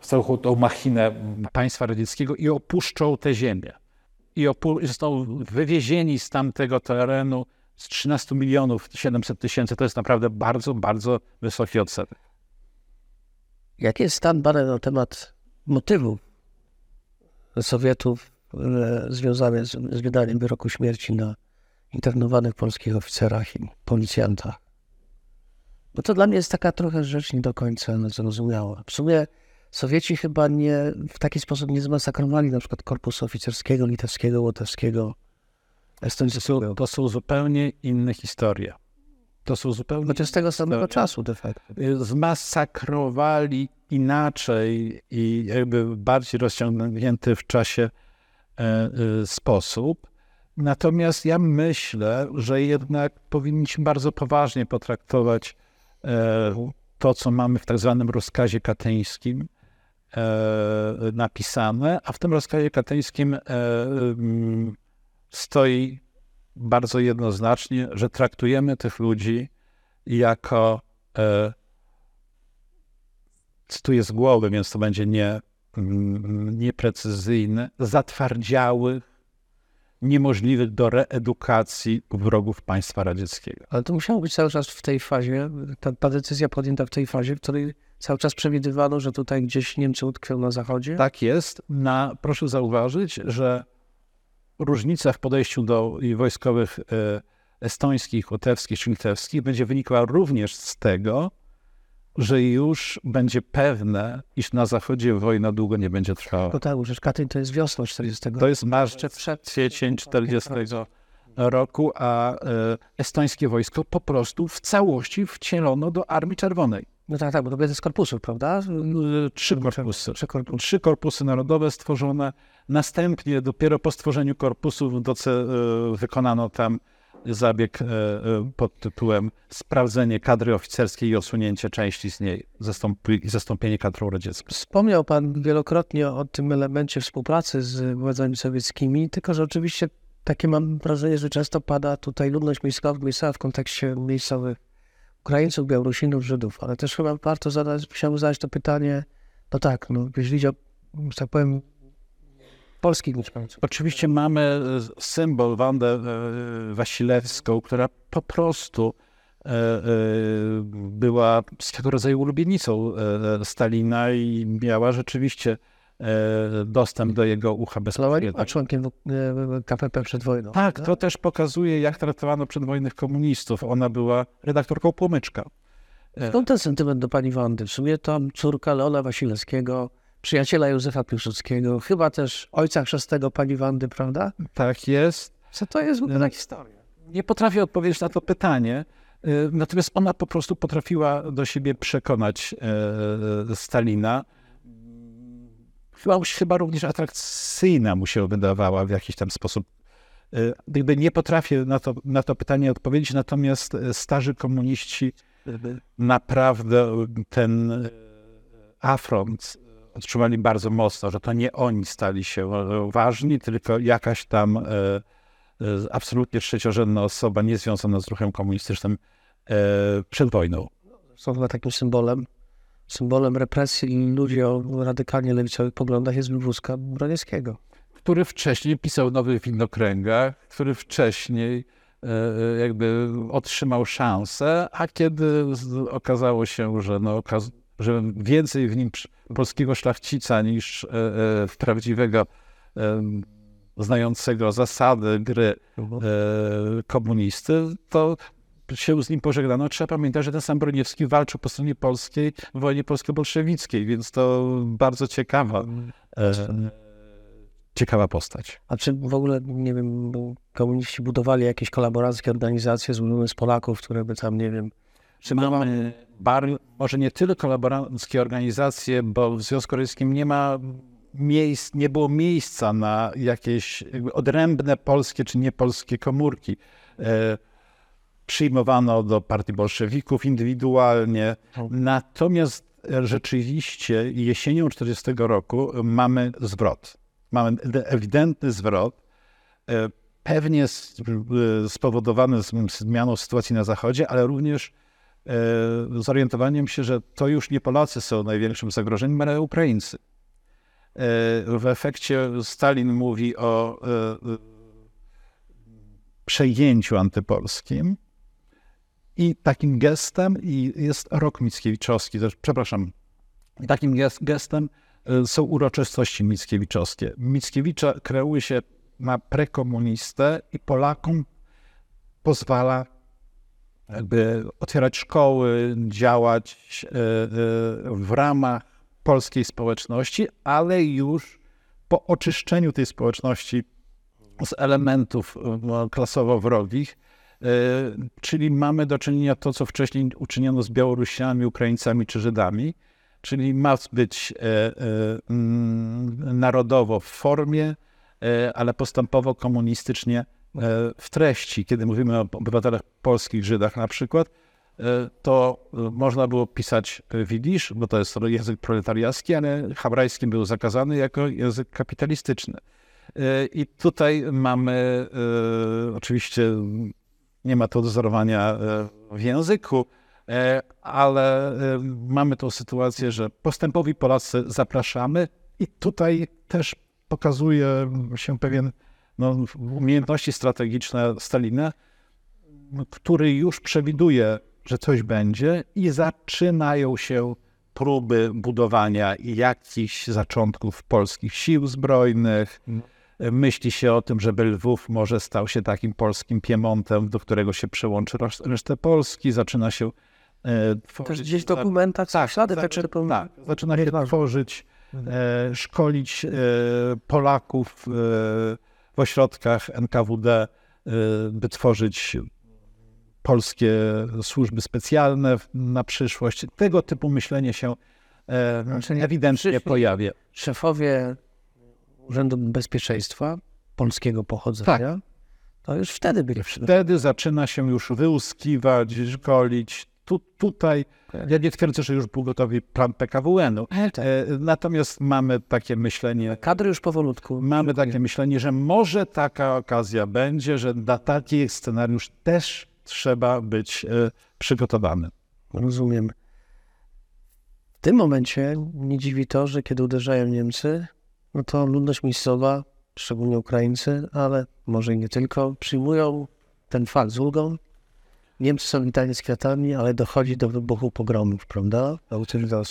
w całą tą machinę państwa radzieckiego i opuszczą tę ziemię. I zostaną wywiezieni z tamtego terenu z 13 milionów 700 tysięcy. To jest naprawdę bardzo, bardzo wysoki odsetek. Jaki jest stan badań na temat motywów Sowietów e, związanych z, z wydaniem wyroku śmierci na internowanych polskich oficerach i policjantach? Bo to dla mnie jest taka trochę rzecz nie do końca zrozumiała. W sumie Sowieci chyba nie, w taki sposób nie zmasakrowali na przykład korpusu oficerskiego, litewskiego, łotewskiego, To estońskiego. są, to są zupełnie inne historie. To są zupełnie Chociaż z tego samego Historia. czasu de facto. zmasakrowali inaczej i jakby bardziej rozciągnięty w czasie e, e, sposób. Natomiast ja myślę, że jednak powinniśmy bardzo poważnie potraktować e, to, co mamy w tak zwanym rozkazie katyńskim napisane, a w tym rozkazie katyńskim e, mm, stoi bardzo jednoznacznie, że traktujemy tych ludzi jako e, cytuję z głowy, więc to będzie nie, mm, nieprecyzyjne, zatwardziałych, niemożliwych do reedukacji wrogów państwa radzieckiego. Ale to musiało być cały czas w tej fazie, ta, ta decyzja podjęta w tej fazie, w której cały czas przewidywano, że tutaj gdzieś Niemcy utkwią na zachodzie. Tak jest. Na, proszę zauważyć, że różnica w podejściu do wojskowych e, estońskich, łotewskich czy litewskich będzie wynikała również z tego, że już będzie pewne, iż na zachodzie wojna długo nie będzie trwała. Bo tak, że Katyń to jest wiosna 40. To jest marz, Jeszcze przed kwiecień 40 roku, a e, estońskie wojsko po prostu w całości wcielono do Armii Czerwonej. No tak, tak, bo to będzie z korpusów, prawda? Trzy korpusy. Trzy korpusy. Trzy korpusy narodowe stworzone. Następnie dopiero po stworzeniu korpusów doce, wykonano tam zabieg e, e, pod tytułem sprawdzenie kadry oficerskiej i osunięcie części z niej, zastąpi, zastąpienie kadrą radziecką. Wspomniał Pan wielokrotnie o tym elemencie współpracy z władzami sowieckimi, tylko że oczywiście takie mam wrażenie, że często pada tutaj ludność miejska, miejscowa w kontekście miejscowych Ukraińców, Białorusinów, Żydów, ale też chyba warto zadać, chciałbym zadać to pytanie, no tak, no jeśli o, że tak powiem, polskich mieszkańców. Oczywiście mamy e, symbol Wandę e, Wasilewską, która po prostu e, była swego rodzaju ulubienicą Stalina i miała rzeczywiście dostęp do jego ucha bezpośrednio. członkiem e, KPP przed wojną. Tak, to też pokazuje, jak traktowano przedwojennych komunistów. Ona była redaktorką Płomyczka. E, Skąd ten sentyment do pani Wandy? W sumie to córka Leona Wasilewskiego, przyjaciela Józefa Piłsudskiego, chyba też ojca chrzestnego pani Wandy, prawda? Tak jest. Co to jest w historia? Nie potrafię odpowiedzieć na to pytanie, natomiast ona po prostu potrafiła do siebie przekonać e, Stalina. Chyba, również atrakcyjna mu się wydawała w jakiś tam sposób. E, Gdyby nie potrafię na to, na to pytanie odpowiedzieć, natomiast e, starzy komuniści e, naprawdę ten afront odczuwali bardzo mocno, że to nie oni stali się e, ważni, tylko jakaś tam e, e, absolutnie trzeciorzędna osoba niezwiązana z ruchem komunistycznym przed wojną. Są chyba takim symbolem, symbolem represji ludzi o radykalnie lewicowych poglądach jest wywózka Broniewskiego. Który wcześniej pisał w Nowych Widnokręgach, który wcześniej e, e, jakby otrzymał szansę, a kiedy okazało się, że, no, że więcej w nim polskiego szlachcica niż e, prawdziwego znającego zasady gry komunisty, to się z nim pożegnano. Trzeba pamiętać, że ten sam Broniewski walczył po stronie polskiej w wojnie polsko-bolszewickiej, więc to bardzo ciekawa, e, ciekawa postać. A czy w ogóle, nie wiem, komuniści budowali jakieś kolaborackie organizacje złożone z Polaków, które by tam, nie wiem, Czy mamy bar, może nie tyle kolaboranckie organizacje, bo w Związku Radzieckim nie ma miejsc, nie było miejsca na jakieś odrębne polskie czy niepolskie komórki. E, przyjmowano do partii bolszewików indywidualnie. Natomiast e, rzeczywiście jesienią 40 roku mamy zwrot. Mamy ewidentny zwrot. E, Pewnie e, spowodowany zmianą sytuacji na Zachodzie, ale również e, zorientowaniem się, że to już nie Polacy są największym zagrożeniem, ale Ukraińcy. W efekcie Stalin mówi o przejęciu antypolskim i takim gestem i jest rok Mickiewiczowski, też, przepraszam, takim gest, gestem e, są uroczystości mickiewiczowskie. Mickiewicza kreuje się na prekomunistę i Polakom pozwala jakby otwierać szkoły, działać e, e, w ramach polskiej społeczności, ale już po oczyszczeniu tej społeczności z elementów no, klasowo wrogich, czyli mamy do czynienia to, co wcześniej uczyniono z Białorusinami, Ukraińcami czy Żydami, czyli ma być e, e, mm, narodowo w formie, e, ale postępowo komunistycznie e, w treści. Kiedy mówimy o obywatelach polskich, Żydach na przykład, e, to e, można było pisać e, widzisz, bo to jest język proletariacki, ale hebrajski był zakazany jako język kapitalistyczny. E, I tutaj mamy e, oczywiście nie ma to dozorowania e, w języku, e, ale e, mamy tą sytuację, że postępowi Polacy zapraszamy i tutaj też pokazuje się pewien no, umiejętności strategiczne Stalina, który już przewiduje, że coś będzie i zaczynają się próby budowania jakichś zaczątków polskich sił zbrojnych. Myśli się o tym, żeby Lwów może stał się takim polskim Piemontem, do którego się przyłączy resztę Polski. Zaczyna się e, tworzyć... też gdzieś w dokumentach tak, ślady tak, tak, tak, tak, zaczyna się tworzyć, e, szkolić e, Polaków e, w ośrodkach NKWD, e, by tworzyć polskie służby specjalne na przyszłość. Tego typu myślenie się e, Znaczy, ewidentnie pojawia. szefowie Urzędu Bezpieczeństwa polskiego pochodzenia, to już wtedy byli. Wtedy zaczyna się już wyłuskiwać, szkolić. Tu, tutaj, ja nie twierdzę, że już był gotowy plan PKWN-u, E, tak. e, natomiast mamy takie myślenie, Kadry już powolutku. Mamy takie myślenie, że może taka okazja będzie, że na taki scenariusz też trzeba być e, przygotowany. Rozumiem. W tym momencie nie dziwi to, że kiedy uderzają Niemcy, no to ludność miejscowa, szczególnie Ukraińcy, ale może i nie tylko, przyjmują ten fakt z ulgą. Niemcy są witani z kwiatami, ale dochodzi do wybuchu pogromów, prawda?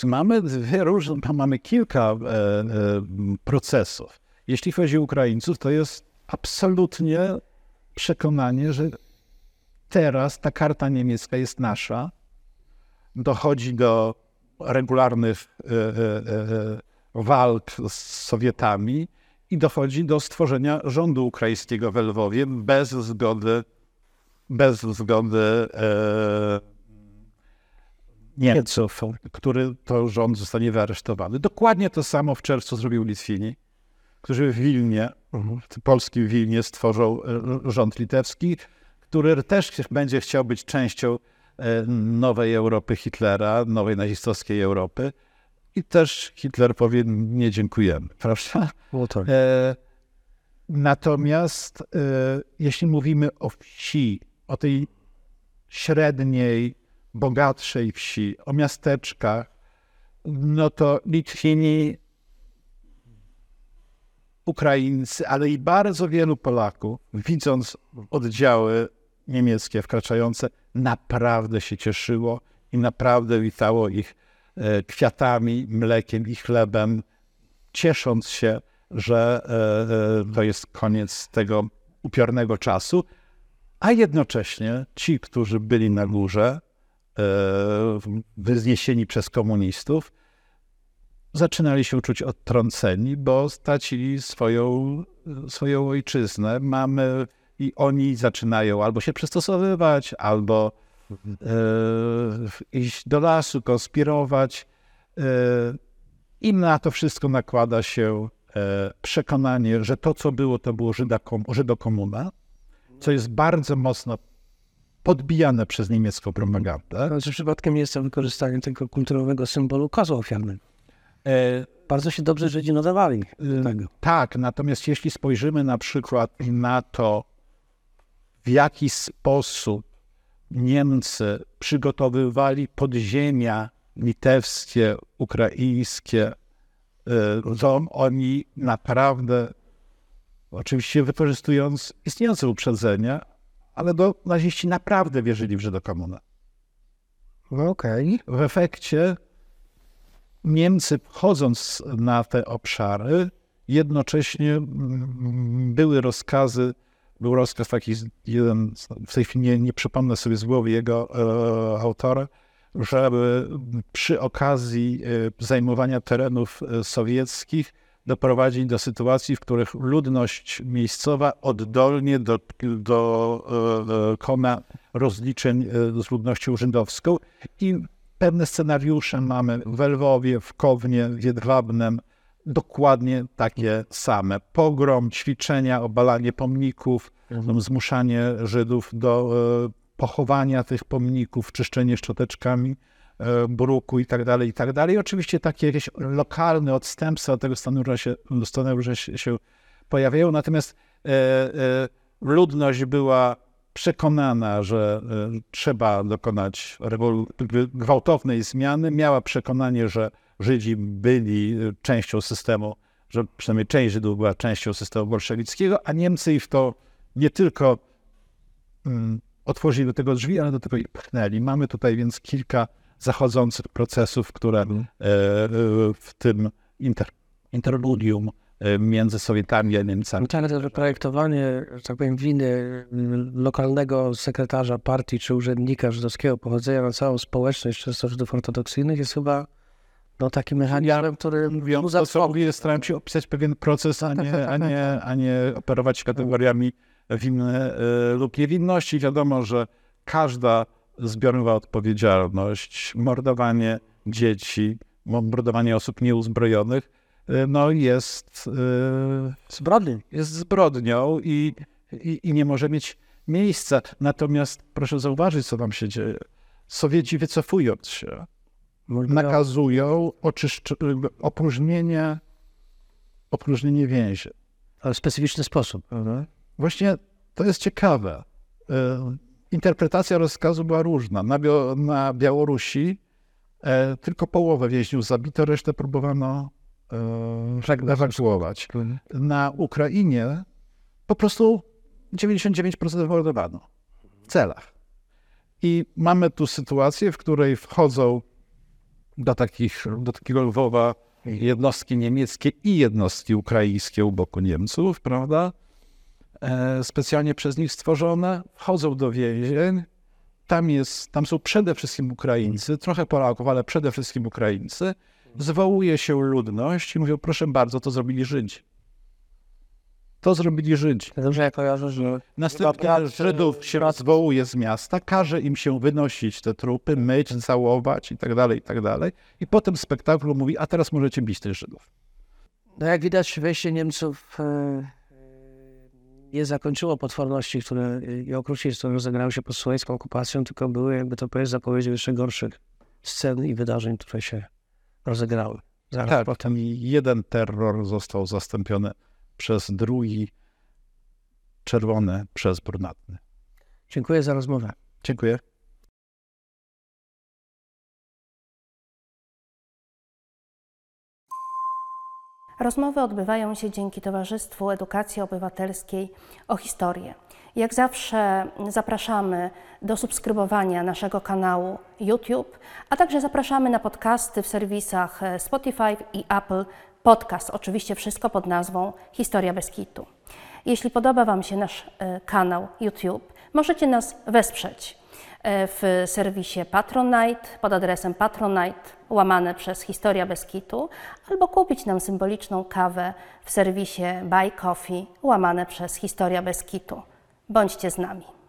Mamy różne, mamy kilka e, e, procesów. Jeśli chodzi o Ukraińców, to jest absolutnie przekonanie, że teraz ta karta niemiecka jest nasza. Dochodzi do regularnych e, e, e, walk z Sowietami i dochodzi do stworzenia rządu ukraińskiego w Lwowie bez zgody, bez zgody e, Niemców, który to rząd zostanie wyaresztowany. Dokładnie to samo w czerwcu zrobił Litwini, którzy w Wilnie, w polskim Wilnie stworzą e, rząd litewski, który też będzie chciał być częścią e, nowej Europy Hitlera, nowej nazistowskiej Europy. I też Hitler powie, nie dziękujemy, prawda? No tak. E, natomiast e, jeśli mówimy o wsi, o tej średniej, bogatszej wsi, o miasteczkach, no to Litwini, Ukraińcy, ale i bardzo wielu Polaków, widząc oddziały niemieckie wkraczające, naprawdę się cieszyło i naprawdę witało ich kwiatami, mlekiem i chlebem, ciesząc się, że e, e, to jest koniec tego upiornego czasu, a jednocześnie ci, którzy byli na górze, e, wyzniesieni przez komunistów, zaczynali się czuć odtrąceni, bo stracili swoją, swoją ojczyznę. Mamy i oni zaczynają albo się przystosowywać, albo e, iść do lasu, konspirować. E, I na to wszystko nakłada się e, przekonanie, że to, co było, to było Żydakom, Żydokomuna, co jest bardzo mocno podbijane przez niemiecką propagandę. Znaczy, przypadkiem jest to wykorzystanie tego kulturowego symbolu kozła ofiarnego. E, Bardzo się dobrze Żydzi nadawali do tego. Tak, natomiast jeśli spojrzymy na przykład na to, w jaki sposób Niemcy przygotowywali podziemia litewskie, ukraińskie, y, to oni naprawdę, oczywiście wykorzystując istniejące uprzedzenia, ale do, naziści naprawdę wierzyli w Żydokomunę. No okej. W efekcie Niemcy wchodząc na te obszary, jednocześnie były rozkazy, był rozkaz taki, jeden, w tej chwili nie, nie przypomnę sobie z głowy jego e, autora, żeby przy okazji e, zajmowania terenów e, sowieckich doprowadzić do sytuacji, w których ludność miejscowa oddolnie do, do, e, kona rozliczeń z ludnością żydowską i pewne scenariusze mamy w Lwowie, w Kownie, w Jedwabnem, dokładnie takie same. Pogrom, ćwiczenia, obalanie pomników, zmuszanie Żydów do e, pochowania tych pomników, czyszczenie szczoteczkami e, bruku i tak dalej, i tak dalej. Oczywiście takie jakieś lokalne odstępstwa od tego scenariusza się, scenariusza się, się pojawiają, natomiast e, ludność była przekonana, że trzeba dokonać gwałtownej zmiany, miała przekonanie, że Żydzi byli częścią systemu, że przynajmniej część Żydów była częścią systemu bolszewickiego, a Niemcy ich w to nie tylko mm, otworzyli do tego drzwi, ale do tego ich pchnęli. Mamy tutaj więc kilka zachodzących procesów, które e, e, w tym inter, interludium e, między Sowietami a Niemcami. Tak, to projektowanie, że tak powiem, winy mm, lokalnego sekretarza partii czy urzędnika żydowskiego pochodzenia na całą społeczność, często Żydów ortodoksyjnych, jest chyba no, takim mechanizmem, który Mówiąc wzbudza to, co staram się opisać pewien proces, a nie, a nie, [laughs] a nie operować kategoriami winy e, lub niewinności. Wiadomo, że każda zbiorowa odpowiedzialność, mordowanie dzieci, mordowanie osób nieuzbrojonych, e, no jest, e, Zbrodni. jest zbrodnią i, i, i nie może mieć miejsca. Natomiast proszę zauważyć, co tam się dzieje. Sowieci wycofując się, nakazują oczyszcz- opróżnienie, opróżnienie więzień. Ale w specyficzny sposób. Właśnie to jest ciekawe. E, Interpretacja rozkazu była różna. Na, Bio- na Białorusi e, tylko połowę więźniów zabito, resztę próbowano e, ewakuować. Na Ukrainie po prostu 99% mordowano w celach. I mamy tu sytuację, w której wchodzą do, takich, do takiego Lwowa jednostki niemieckie i jednostki ukraińskie u boku Niemców, prawda? E, specjalnie przez nich stworzone, wchodzą do więzień. Tam, jest, tam są przede wszystkim Ukraińcy, trochę Polaków, ale przede wszystkim Ukraińcy. Zwołuje się ludność i mówią, proszę bardzo, to zrobili Żydzi. To zrobili Żydzi. Dobrze, ja kojarzę, że Następnie Żydów się brat- zwołuje z miasta, każe im się wynosić te trupy, myć, całować i tak dalej, i tak dalej. I potem spektaklu mówi, a teraz możecie bić tych Żydów. No jak widać, wejście Niemców e, nie zakończyło potworności które, i okrucieństw, które rozegrały się pod słowiecką okupacją, tylko były, jakby to powiedzieć, zapowiedzią jeszcze gorszych scen i wydarzeń, które się rozegrały. Zaraz Tak, potem. jeden terror został zastąpiony przez drugi, czerwony przez brunatny. Dziękuję za rozmowę. Dziękuję. Rozmowy odbywają się dzięki Towarzystwu Edukacji Obywatelskiej o historię. Jak zawsze zapraszamy do subskrybowania naszego kanału YouTube, a także zapraszamy na podcasty w serwisach Spotify i Apple Podcast. Oczywiście wszystko pod nazwą Historia bez kitu. Jeśli podoba Wam się nasz e, kanał YouTube, możecie nas wesprzeć e, w serwisie Patronite pod adresem patronite łamane przez Historia bez kitu albo kupić nam symboliczną kawę w serwisie Buy Coffee łamane przez Historia bez kitu. Bądźcie z nami.